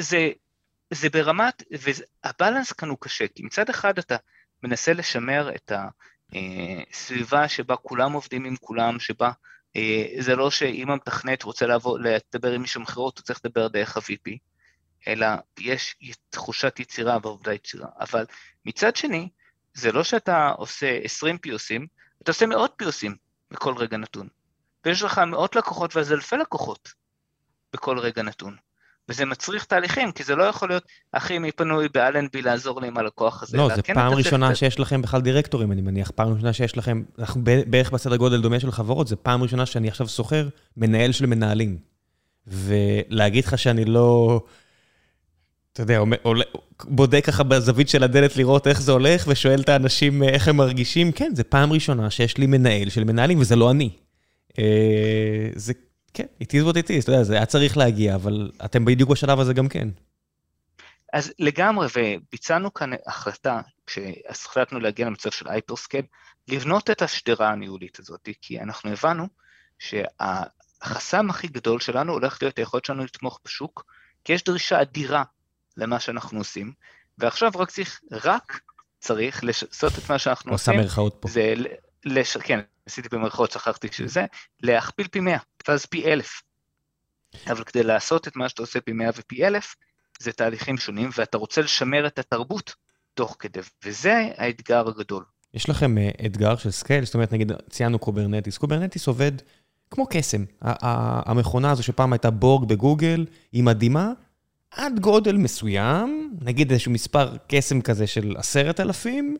זה, זה ברמת, והבלנס כאן הוא קשה, כי מצד אחד אתה מנסה לשמר את הסביבה אה, שבה כולם עובדים עם כולם, שבה זה לא שאם המתכנת רוצה לעבור, לדבר עם מישהו מכירות, הוא צריך לדבר דרך ה-VP, אלא יש תחושת יצירה ועובדה יצירה. אבל מצד שני, זה לא שאתה עושה 20 פיוסים, אתה עושה מאות פיוסים בכל רגע נתון. ויש לך מאות לקוחות ואז אלפי לקוחות בכל רגע נתון. וזה מצריך תהליכים, כי זה לא יכול להיות, אחי, מי פנוי באלנבי לעזור לי עם הלקוח הזה. לא, זה כן פעם ראשונה שיש לכם בכלל דירקטורים, אני מניח. פעם ראשונה שיש לכם, אנחנו בערך בסדר גודל דומה של חברות, זה פעם ראשונה שאני עכשיו שוכר מנהל של מנהלים. ולהגיד לך שאני לא... אתה יודע, בודק ככה בזווית של הדלת לראות איך זה הולך, ושואל את האנשים אה, איך הם מרגישים. כן, זה פעם ראשונה שיש לי מנהל של מנהלים, וזה לא אני. אה, זה, כן, it is what it is, אתה יודע, זה היה צריך להגיע, אבל אתם בדיוק בשלב הזה גם כן. אז לגמרי, וביצענו כאן החלטה, כשהחלטנו להגיע למצב של hyperscale, לבנות את השדרה הניהולית הזאת, כי אנחנו הבנו שהחסם הכי גדול שלנו הולך להיות היכולת שלנו לתמוך בשוק, כי יש דרישה אדירה למה שאנחנו עושים, ועכשיו רק צריך, רק צריך לעשות את מה שאנחנו עושים. עושה מרכאות פה. זה, לש... כן, עשיתי במרכאות, שכחתי שזה, להכפיל פי 100, ואז פי אלף. אבל כדי לעשות את מה שאתה עושה פי 100 ופי אלף, זה תהליכים שונים, ואתה רוצה לשמר את התרבות תוך כדי, וזה האתגר הגדול. יש לכם uh, אתגר של scale? זאת אומרת, נגיד, ציינו Kubernetes. Kubernetes עובד כמו קסם. המכונה הזו שפעם הייתה Borg בגוגל, היא מדהימה, עד גודל מסוים, נגיד איזשהו מספר קסם כזה של עשרת אלפים,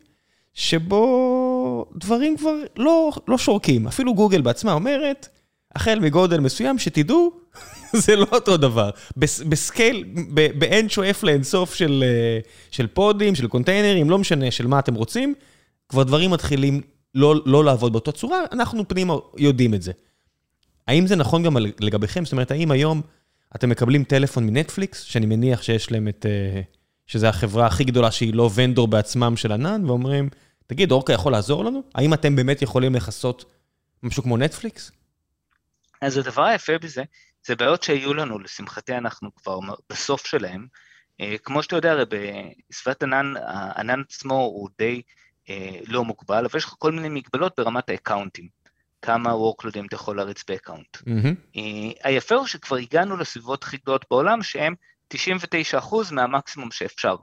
שבו דברים כבר לא, לא שורקים. אפילו גוגל בעצמה אומרת, החל מגודל מסוים, שתדעו, (laughs) זה לא אותו דבר. ב scale, ב-n שואף לאינסוף של, אה, של pods, של קונטיינרים, לא משנה של מה אתם רוצים, כבר דברים מתחילים לא, לא לעבוד באותה צורה, אנחנו פנימה יודעים את זה. האם זה נכון גם לגביכם? זאת אומרת, האם היום... אתם מקבלים טלפון מנטפליקס, שאני מניח שיש להם את... אה, שזה החברה הכי גדולה שהיא לא vendor בעצמם של ענן, ואומרים, תגיד, אורקה יכול לעזור לנו? האם אתם באמת יכולים לכסות משהו כמו נטפליקס? אז הדבר היפה בזה, זה בעיות שהיו לנו, לשמחתי אנחנו כבר בסוף שלהם. אה, כמו שאתה יודע, הרי בשפת ענן, הענן עצמו הוא די אה, לא מוגבל, אבל יש לך כל מיני מגבלות ברמת האקאונטים. כמה workloadים אתה יכול להריץ ב account. Mm-hmm. היפה הוא שכבר הגענו לסביבות הכי גדולות בעולם, שהם 99% מהמקסימום שאפשר,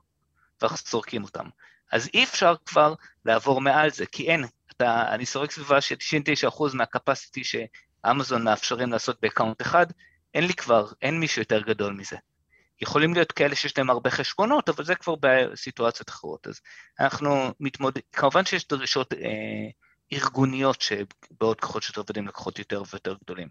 ואנחנו סורקים אותם. אז אי אפשר כבר לעבור מעל זה, כי אין, אתה, אני סורק סביבה ש-99% מה capacity שאמזון מאפשרים לעשות ב account אחד, אין לי כבר, אין מישהו יותר גדול מזה. יכולים להיות כאלה שיש להם הרבה חשבונות, אבל זה כבר בסיטואציות אחרות. אז אנחנו מתמודדים, כמובן שיש דרישות אה, ארגוניות שבאות ככל שאתה עובד עם לקוחות יותר ויותר גדולים.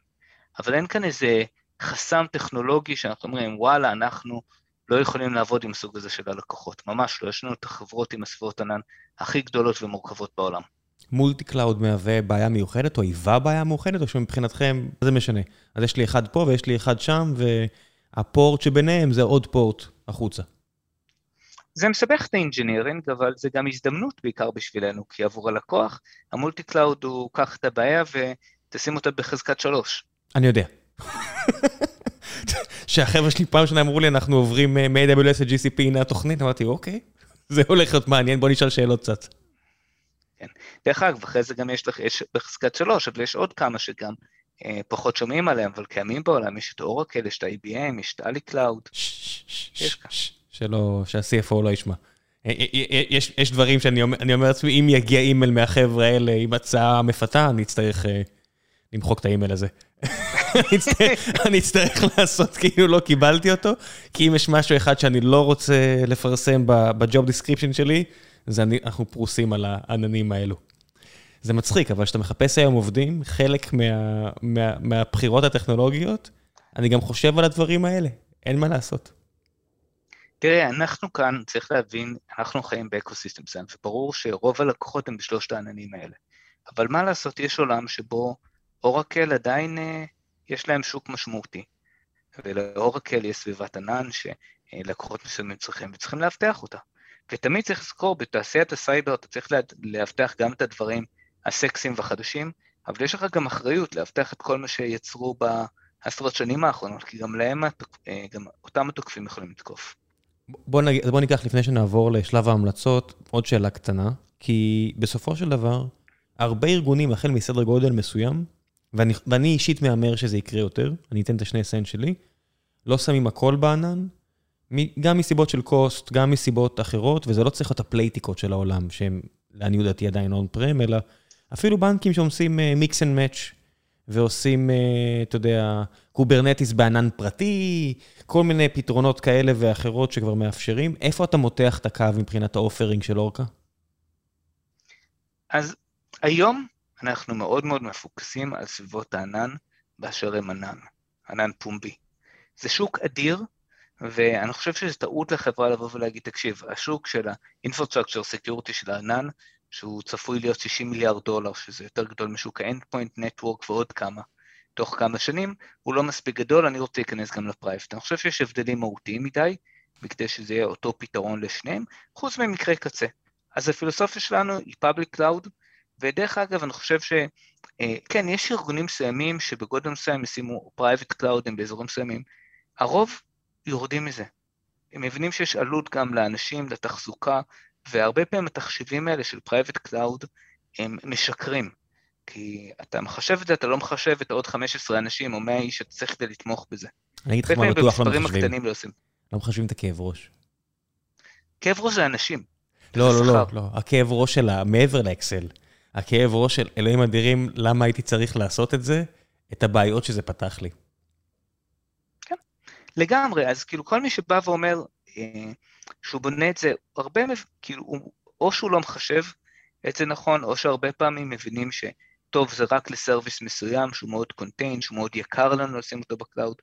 אבל אין כאן איזה חסם טכנולוגי שאנחנו אומרים, וואלה, אנחנו לא יכולים לעבוד עם הסוג הזה של הלקוחות. ממש לא, יש לנו את החברות עם הסביבות ענן הכי גדולות ומורכבות בעולם. multi cloud מהווה בעיה מיוחדת, או היווה בעיה מיוחדת, או שמבחינתכם, זה משנה. אז יש לי אחד פה ויש לי אחד שם, ה port שביניהם זה עוד port החוצה. זה מסבך את ה engineering, אבל זה גם הזדמנות בעיקר בשבילנו, כי עבור הלקוח, ה multi cloud הוא קח את הבעיה ותשים אותה בחזקת שלוש. אני יודע. שהחבר'ה שלי פעם שנה אמרו לי, אנחנו עוברים מ-AWS ל-GCP, הנה התוכנית, אמרתי, אוקיי, זה הולך להיות מעניין, בוא נשאל שאלות קצת. כן. דרך אגב, אחרי זה גם יש לך, יש בחזקת שלוש, אבל יש עוד כמה שגם אה, פחות שומעים עליהם, אבל קיימים בעולם, יש את אורקל, יש את ה-IBM, יש את Ali Cloud. שלא, שה-CFO לא ישמע. אה, אה, יש, יש דברים שאני אומר, אומר לעצמי, אם יגיע אימייל מהחבר'ה האלה עם הצעה מפתה, אני אצטרך למחוק את האימייל הזה. אני אצטרך לעשות כאילו לא קיבלתי אותו, כי אם יש משהו אחד שאני לא רוצה לפרסם ב job description שלי, זה אני, אנחנו פרוסים על העננים האלו. זה מצחיק, אבל כשאתה מחפש היום עובדים, חלק מה, מה, מהבחירות הטכנולוגיות, אני גם חושב על הדברים האלה, אין מה לעשות. תראה, אנחנו כאן, צריך להבין, אנחנו חיים באקוסיסטם מסוים, וברור שרוב הלקוחות הם בשלושת העננים האלה. אבל מה לעשות, יש עולם שבו אורקל עדיין אה, יש להם שוק משמעותי. ולאורקל יש סביבת ענן שלקוחות מסוימים צריכים, וצריכים לאבטח אותה. ותמיד צריך לזכור, בתעשיית הסייבר אתה צריך לאבטח גם את הדברים הסקסיים והחדשים, אבל יש לך גם אחריות לאבטח את כל מה שיצרו בעשרות שנים האחרונות, כי גם להם, אה, גם אותם התוקפים יכולים לתקוף. בוא, נג... בוא ניקח לפני שנעבור לשלב ההמלצות, עוד שאלה קטנה, כי בסופו של דבר, הרבה ארגונים, החל מסדר גודל מסוים, ואני, ואני אישית מהמר שזה יקרה יותר, אני אתן את השני סנט שלי, לא שמים הכל בענן, גם מסיבות של cost, גם מסיבות אחרות, וזה לא צריך להיות הפוליטיקות של העולם, שהם לעניות דעתי עדיין on prem, אלא אפילו בנקים שעושים mix and match, ועושים, uh, אתה יודע, Kubernetes בענן פרטי, כל מיני פתרונות כאלה ואחרות שכבר מאפשרים. איפה אתה מותח את הקו מבחינת ה offering של אורקה? אז היום אנחנו מאוד מאוד מפוקסים על סביבות הענן באשר הם ענן, ענן פומבי. זה שוק אדיר, ואני חושב שזו טעות לחברה לבוא ולהגיד, תקשיב, השוק של ה-infrastructure security של הענן, שהוא צפוי להיות 60 מיליארד דולר, שזה יותר גדול משוק ה-endpoint network ועוד כמה, תוך כמה שנים, הוא לא מספיק גדול, אני רוצה להיכנס גם לפרייבט. אני חושב שיש הבדלים מהותיים מדי, בכדי שזה יהיה אותו פתרון לשניהם, חוץ ממקרה קצה. אז הפילוסופיה שלנו היא public cloud, ודרך אגב, אני חושב ש... אה, כן, יש ארגונים מסוימים שבגודל מסוים ישימו private cloud באזורים מסוימים. הרוב יורדים מזה. הם מבינים שיש עלות גם לאנשים, לתחזוקה, והרבה פעמים התחשיבים האלה של private cloud הם משקרים. כי אתה מחשב את זה, אתה לא מחשב את עוד 15 אנשים או 100 איש שאתה צריך כדי לתמוך בזה. אני אגיד לך מה בטוח לא מחשבים. לא, לא מחשבים את הכאב ראש. כאב ראש זה אנשים. לא, לא, לא, לא. הכאב ראש שלה, מעבר לאקסל. הכאב ראש של אלוהים אדירים, למה הייתי צריך לעשות את זה, את הבעיות שזה פתח לי. כן, לגמרי, אז כאילו כל מי שבא ואומר אה, שהוא בונה את זה, הרבה, כאילו, או שהוא לא מחשב את זה נכון, או שהרבה פעמים מבינים שטוב, זה רק ל service מסוים, שהוא מאוד contained, שהוא מאוד יקר לנו לשים אותו ב cloud.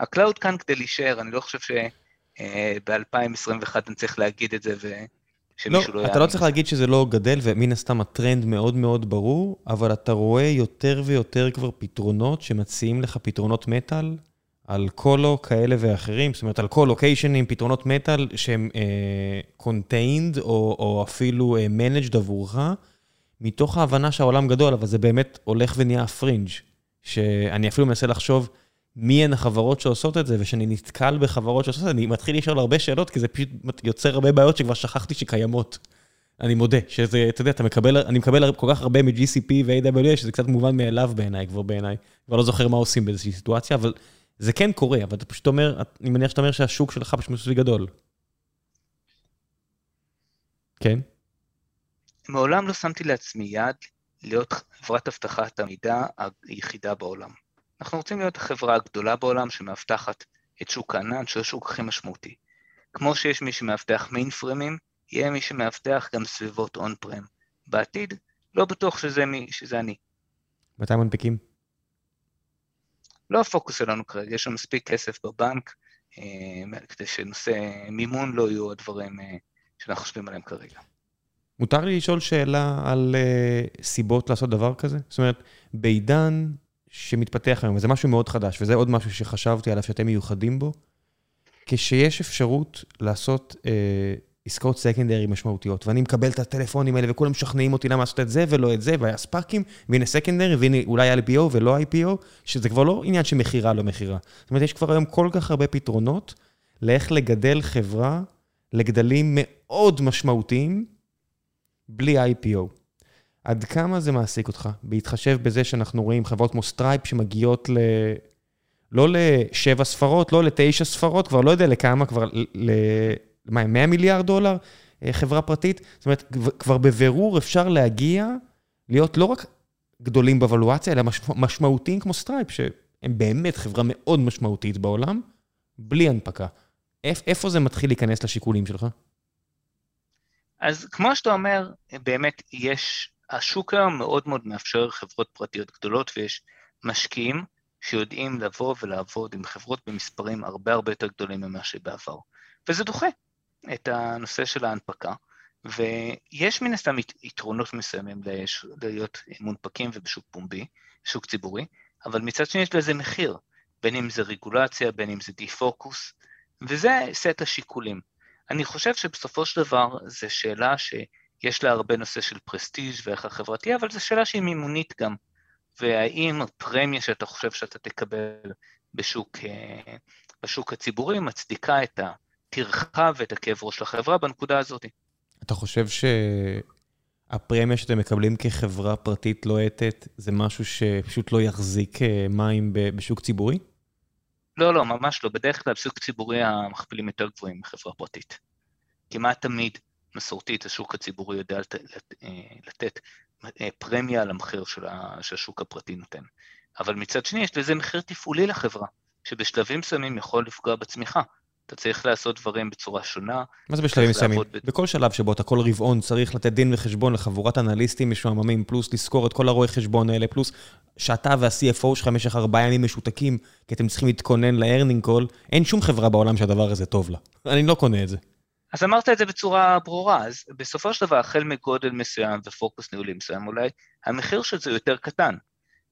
ה cloud כאן כדי להישאר, אני לא חושב שב-2021 אה, אני צריך להגיד את זה, ו... שמישהו לא, לא אתה לא צריך להגיד שזה לא גדל, ומן הסתם הטרנד מאוד מאוד ברור, אבל אתה רואה יותר ויותר כבר פתרונות שמציעים לך פתרונות מטאל על קולו כאלה ואחרים, זאת אומרת, על כל לוקיישנים, פתרונות מטאל שהם uh, או, או אפילו uh, עבורך, מתוך ההבנה שהעולם גדול, אבל זה באמת הולך ונהיה פרינג', שאני אפילו מנסה לחשוב, מי הן החברות שעושות את זה, וכשאני נתקל בחברות שעושות את זה, אני מתחיל לשאול הרבה שאלות, כי זה פשוט יוצר הרבה בעיות שכבר שכחתי שקיימות. אני מודה, שזה, אתה יודע, אתה מקבל, אני מקבל כל כך הרבה מ-GCP ו-AWS, שזה קצת מובן מאליו בעיניי, כבר בעיניי. כבר לא זוכר מה עושים באיזושהי סיטואציה, אבל זה כן קורה, אבל אתה פשוט אומר, אני מניח שאתה אומר שהשוק שלך פשוט מספיק גדול. כן? מעולם לא שמתי לעצמי יד להיות חברת אבטחת המידע היחידה בעולם. אנחנו רוצים להיות החברה הגדולה בעולם שמאבטחת את שוק הענן, שהוא השוק הכי משמעותי. כמו שיש מי שמאבטח מיין פרמים, יהיה מי שמאבטח גם סביבות און פרם. בעתיד, לא בטוח שזה, מי, שזה אני. מתי מנפיקים? לא הפוקוס שלנו כרגע, יש לנו מספיק כסף בבנק, אה, כדי שנושא מימון לא יהיו הדברים אה, שאנחנו חושבים עליהם כרגע. מותר לי לשאול שאלה על uh, סיבות לעשות דבר כזה? זאת אומרת, בעידן שמתפתח היום, וזה משהו מאוד חדש, וזה עוד משהו שחשבתי עליו שאתם מיוחדים בו, כשיש אפשרות לעשות אה, עסקאות secondary משמעותיות, ואני מקבל את הטלפונים האלה וכולם משכנעים אותי למה לעשות את זה ולא את זה, והיה SPAC-ים, והנה secondary, והנה אולי IPO ולא IPO, שזה כבר לא עניין של מכירה לא מכירה. זאת אומרת, יש כבר היום כל כך הרבה פתרונות לאיך לגדל חברה לגדלים מאוד משמעותיים בלי IPO. עד כמה זה מעסיק אותך? בהתחשב בזה שאנחנו רואים חברות כמו Stripe שמגיעות ל... לא לשבע ספרות, לא לתשע ספרות, כבר לא יודע לכמה, כבר ל... מה, 100 מיליארד דולר אה, חברה פרטית? זאת אומרת, כבר בבירור אפשר להגיע, להיות לא רק גדולים בוולואציה, אלא מש... משמעותיים כמו Stripe, שהם באמת חברה מאוד משמעותית בעולם, בלי הנפקה. איפה זה מתחיל להיכנס לשיקולים שלך? אז כמו שאתה אומר, באמת יש, השוק היום מאוד מאוד מאפשר חברות פרטיות גדולות, ויש משקיעים שיודעים לבוא ולעבוד עם חברות במספרים הרבה הרבה יותר גדולים ממה שבעבר. וזה דוחה את הנושא של ההנפקה, ויש מן הסתם יתרונות מסוימים להיות מונפקים ובשוק פומבי, שוק ציבורי, אבל מצד שני יש לזה מחיר, בין אם זה רגולציה, בין אם זה דיפוקוס, וזה סט השיקולים. אני חושב שבסופו של דבר זו שאלה שיש לה הרבה נושא של פרסטיג' וערך החברתי, אבל זו שאלה שהיא מימונית גם. והאם הפרמיה שאתה חושב שאתה תקבל בשוק, אה, בשוק הציבורי מצדיקה את הטרחה ואת הכאב ראש לחברה בנקודה הזאת. אתה חושב שהפרמיה שאתם מקבלים כחברה פרטית לוהטת זה משהו שפשוט לא יחזיק אה, מים בשוק ציבורי? לא, לא, ממש לא. בדרך כלל בשוק ציבורי המכפילים יותר גבוהים מחברה פרטית. כמעט תמיד מסורתית השוק הציבורי יודע לת, לת, אה, לתת אה, פרמיה על המחיר של שהשוק הפרטי נותן. אבל מצד שני יש לזה מחיר תפעולי לחברה, שבשלבים מסוימים יכול לפגוע בצמיחה. אתה צריך לעשות דברים בצורה שונה. מה זה בשלבים מסוימים? ב... בכל שלב שבו אתה כל רבעון צריך לתת דין וחשבון לחבורת אנליסטים משועממים, פלוס לזכור את כל הרואי חשבון האלה, פלוס שאתה וה-CFO שלך במשך ארבעה ימים משותקים, כי אתם צריכים להתכונן ל-earning call, אין שום חברה בעולם שהדבר הזה טוב לה. אני לא קונה את זה. אז אמרת את זה בצורה ברורה, אז בסופו של דבר, החל מגודל מסוים ופוקוס ניהולי מסוים, אולי המחיר של זה יותר קטן.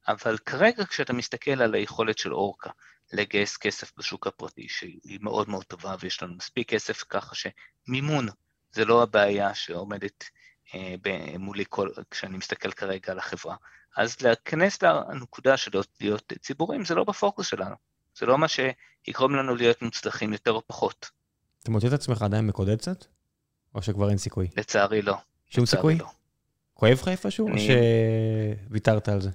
אבל כרגע כשאתה מסתכל על היכולת של אורקה לגייס כסף בשוק הפרטי, שהיא מאוד מאוד טובה ויש לנו מספיק כסף ככה שמימון זה לא הבעיה שעומדת אה, מולי כל, כשאני מסתכל כרגע על החברה. אז להיכנס לנקודה של להיות ציבורים זה לא בפוקוס שלנו, זה לא מה שיגרום לנו להיות מוצלחים יותר או פחות. אתה מוצא את עצמך עדיין מקודד קצת? או שכבר אין סיכוי? לצערי לא. שום לצערי סיכוי? לא. כואב לך איפשהו, אני... או שוויתרת על זה?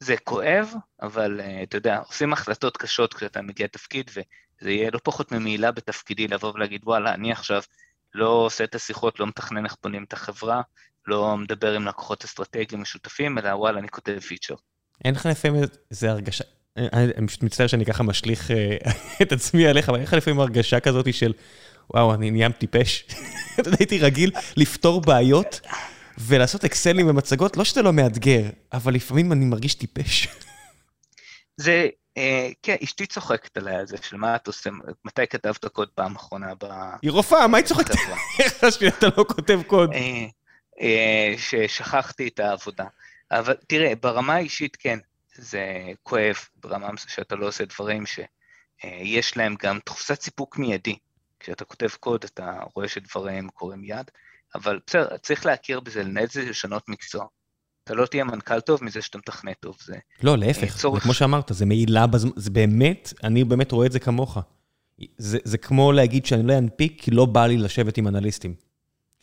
זה כואב, אבל uh, אתה יודע, עושים החלטות קשות כשאתה מגיע לתפקיד, וזה יהיה לא פחות ממעילה בתפקידי לבוא ולהגיד, וואלה, אני עכשיו לא עושה את השיחות, לא מתכנן איך בונים את החברה, לא מדבר עם לקוחות אסטרטגיים משותפים, אלא וואלה, אני כותב פיצ'ר. אין לך לפעמים איזה הרגשה, אני פשוט מצטער שאני ככה משליך אה, (laughs) את עצמי עליך, אבל אין לך לפעמים הרגשה כזאת של, וואו, אני נהיה טיפש. (laughs) הייתי רגיל לפתור בעיות ולעשות אקסלים ומצגות, לא שזה לא מאתגר, אבל לפעמים אני מרגיש טיפש. (laughs) זה, אה, כן, אשתי צוחקת עליי על זה, של מה את עושה, מתי כתבת קוד פעם אחרונה ב... היא רופאה, מה היא צוחקת? איך אתה לא כותב קוד? אה, ששכחתי את העבודה. אבל תראה, ברמה האישית כן, זה כואב ברמה שאתה לא עושה דברים שיש להם גם תחוסת סיפוק מיידי. כשאתה כותב קוד אתה רואה שדברים קורים מיד, אבל בסדר, צריך להכיר בזה, לנהל את זה, לשנות מקצוע. אתה לא תהיה מנכ"ל טוב מזה שאתה מתכנת טוב, זה... לא, להפך, צורך... כמו שאמרת, זה מעילה בזמן, זה באמת, אני באמת רואה את זה כמוך. זה, זה כמו להגיד שאני לא אנפיק כי לא בא לי לשבת עם אנליסטים.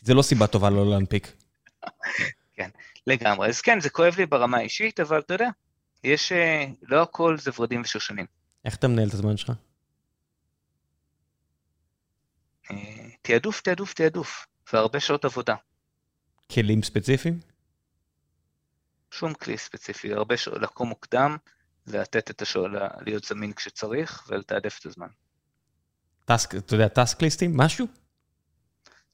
זה לא סיבה טובה לא להנפיק. (laughs) כן, לגמרי. אז כן, זה כואב לי ברמה האישית, אבל אתה יודע, יש, אה, לא הכל זה ורדים ושושנים. איך אתה מנהל את הזמן שלך? אה, תעדוף, תעדוף, תעדוף, והרבה שעות עבודה. כלים ספציפיים? שום כלי ספציפי, הרבה שעות, לקום מוקדם, לתת את השעות, להיות זמין כשצריך, ולתעדף את הזמן. task, אתה יודע, task list-ים? משהו?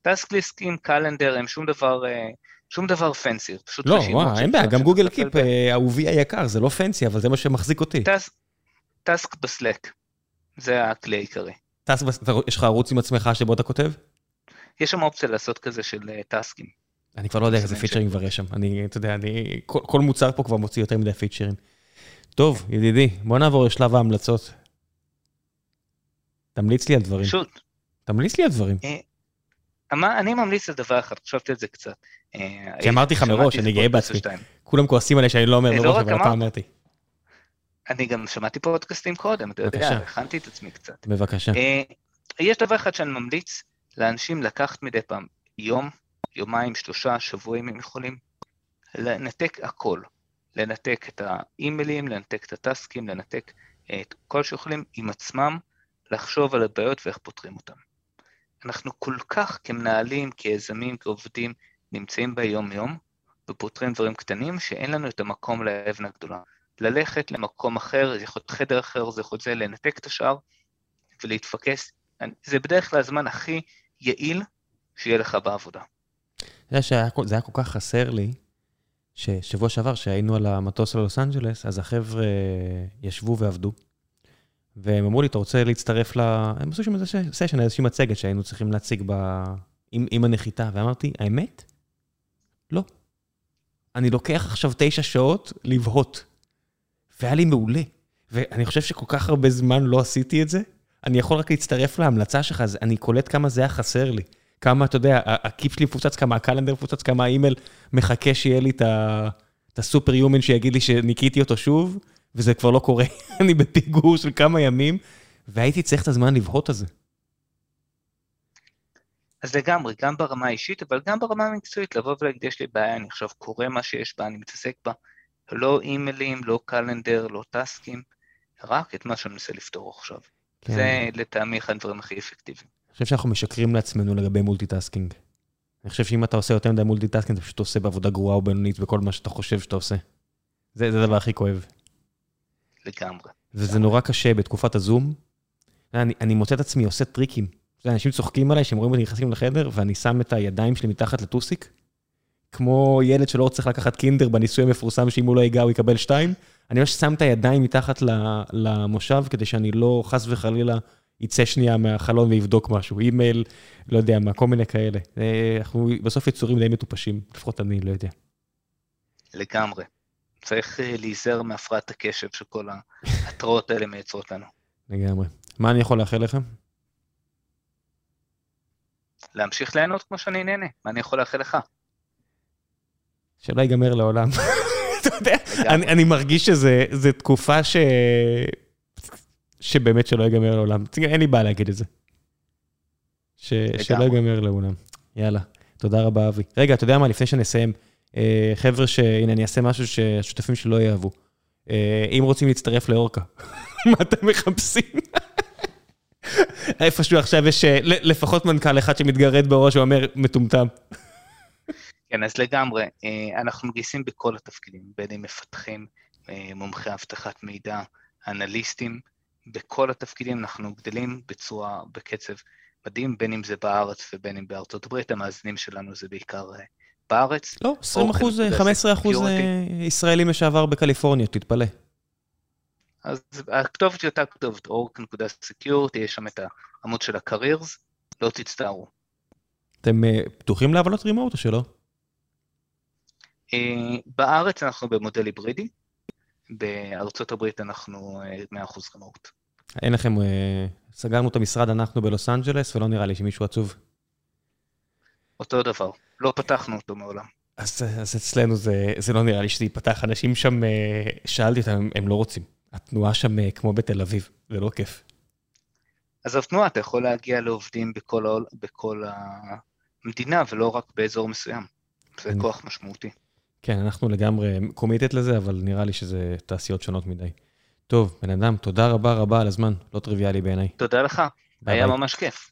task list-ים, calendar, הם שום דבר, אה, שום דבר fancy, פשוט לא, וואו, אין בעיה, גם Google Keep, אה, אהובי היקר, זה לא fancy, אבל זה מה שמחזיק אותי. task ב-Slack, זה הכלי העיקרי. task, יש לך ערוץ עם עצמך שבו אתה כותב? יש שם אופציה לעשות כזה של אה, task-ים. אני כבר לא יודע איזה פיצ'רים כבר יש שם. אני, אתה יודע, אני, כל, כל מוצר פה כבר מוציא יותר מדי פיצ'רים. טוב, ידידי, בוא נעבור לשלב ההמלצות. תמליץ לי על דברים. פשוט. תמליץ לי על דברים. אה, אני ממליץ על דבר אחד, חשבתי על זה קצת. אה, כי אמרתי לך מראש, אני גאה בעצמי. כולם כועסים עליי שאני לא אומר לא מראש, אבל הפעם אמרתי. אני גם שמעתי פודקאסטים קודם, אתה יודע, הכנתי את עצמי קצת. בבקשה. יש דבר אחד שאני ממליץ לאנשים לקחת מדי פעם יום, יומיים, שלושה, שבועים אם יכולים, לנתק הכל. לנתק את האימיילים, לנתק את הטסקים, לנתק את כל שיכולים עם עצמם, לחשוב על הבעיות ואיך פותרים אותם. אנחנו כל כך כמנהלים, כיזמים, כעובדים, נמצאים ביום-יום ופותרים דברים קטנים, שאין לנו את המקום לאבן הגדולה. ללכת למקום אחר, זה יכול להיות חדר אחר, זה יכול להיות לנתק את השאר ולהתפקס. זה בדרך כלל הזמן הכי יעיל שיהיה לך בעבודה. זה היה כל כך חסר לי, ששבוע שעבר, שהיינו על המטוס ללוס אנג'לס, אז החבר'ה ישבו ועבדו. והם אמרו לי, אתה רוצה להצטרף ל... הם עשו שם איזה סשן, איזושהי מצגת שהיינו צריכים להציג ב... עם, עם הנחיתה, ואמרתי, האמת? לא. אני לוקח עכשיו תשע שעות לבהות. והיה לי מעולה. ואני חושב שכל כך הרבה זמן לא עשיתי את זה, אני יכול רק להצטרף להמלצה שלך, אני קולט כמה זה היה חסר לי. כמה, אתה יודע, הקיפ שלי מפוצץ, כמה הקלנדר מפוצץ, כמה האימייל מחכה שיהיה לי את הסופר יומן שיגיד לי שניקיתי אותו שוב, וזה כבר לא קורה. (laughs) אני בפיגור של כמה ימים, והייתי צריך את הזמן לבהות על זה. אז לגמרי, גם ברמה האישית, אבל גם ברמה המקצועית, לבוא ולהגיד, יש לי בעיה, אני עכשיו קורא מה שיש בה, אני מתעסק בה. לא אימיילים, לא קלנדר, לא טסקים, רק את מה שאני מנסה לפתור עכשיו. כן. זה לטעמי אחד הדברים הכי אפקטיביים. אני חושב שאנחנו משקרים לעצמנו לגבי multitasking. אני חושב שאם אתה עושה יותר מדי multitasking, אתה פשוט עושה עבודה גרועה או בינונית בכל מה שאתה חושב שאתה עושה. זה, זה הדבר הכי כואב. לגמרי. וזה נורא קשה בתקופת הזום. אני, אני מוצא את עצמי עושה טריקים. אנשים צוחקים עליי שהם רואים אותי נכנס לחדר, ואני שם את הידיים שלי מתחת לטוסיק, כמו ילד שלא צריך לקחת קינדר בניסוי המפורסם, שאם הוא לא ייגע הוא יקבל שתיים. אני ממש שם את הידיים מתחת למושב, כדי שאני לא, חס וחלילה, יצא שנייה מהחלון ויבדוק משהו, אימייל, לא יודע מה, כל מיני כאלה. אנחנו בסוף יצורים די מטופשים, לפחות אני לא יודע. לגמרי. צריך אה, להיזהר מהפרעת הקשב שכל ההתראות האלה מייצרות לנו. לגמרי. מה אני יכול לאחל לכם? להמשיך ליהנות כמו שאני נהנה, מה אני יכול לאחל לך? שלא ייגמר לעולם. (laughs) אתה יודע, אני, אני מרגיש שזו תקופה ש... שבאמת שלא ייגמר לעולם. אין לי בעיה להגיד את זה. ש... שלא ייגמר לעולם. יאללה, תודה רבה, אבי. רגע, אתה יודע מה, לפני שנסיים, חבר'ה שהנה, אני אעשה משהו שהשותפים שלי לא יאהבו. אה, אם רוצים להצטרף לאורקה, (laughs) מה אתם מחפשים? איפשהו עכשיו יש אה, לפחות מנכ"ל אחד שמתגרד בראש ואומר, מטומטם. כן, אז לגמרי, אנחנו מגייסים בכל התפקידים, בין אם מפתחים, מומחי אבטחת מידע, אנליסטים, בכל התפקידים אנחנו גדלים בצורה, בקצב מדהים, בין אם זה בארץ ובין אם בארצות הברית, המאזינים שלנו זה בעיקר בארץ. לא, 20 אחוז, 15 אחוז אה, ישראלים לשעבר בקליפורניה, תתפלא. אז הכתובת היא אותה כתובת, org.security, יש שם את העמוד של ה-careers, לא תצטערו. אתם אה, פתוחים לעבודות רימוט או שלא? אה, בארץ אנחנו במודל היברידי, בארצות הברית אנחנו 100% רימוט. אין לכם, סגרנו את המשרד אנחנו בלוס אנג'לס, ולא נראה לי שמישהו עצוב. אותו דבר. לא פתחנו אותו מעולם. אז, אז אצלנו זה, זה לא נראה לי שזה ייפתח. אנשים שם, אה, שאלתי אותם, הם, הם לא רוצים. התנועה שם אה, כמו בתל אביב, זה לא כיף. אז התנועה, אתה יכול להגיע לעובדים בכל, העול, בכל המדינה ולא רק באזור מסוים. זה אני... כוח משמעותי. כן, אנחנו לגמרי קומיטט לזה, אבל נראה לי שזה תעשיות שונות מדי. טוב, בן אדם, תודה רבה רבה על הזמן, לא טריוויאלי בעיניי. תודה לך, ביי היה ביי. ממש כיף.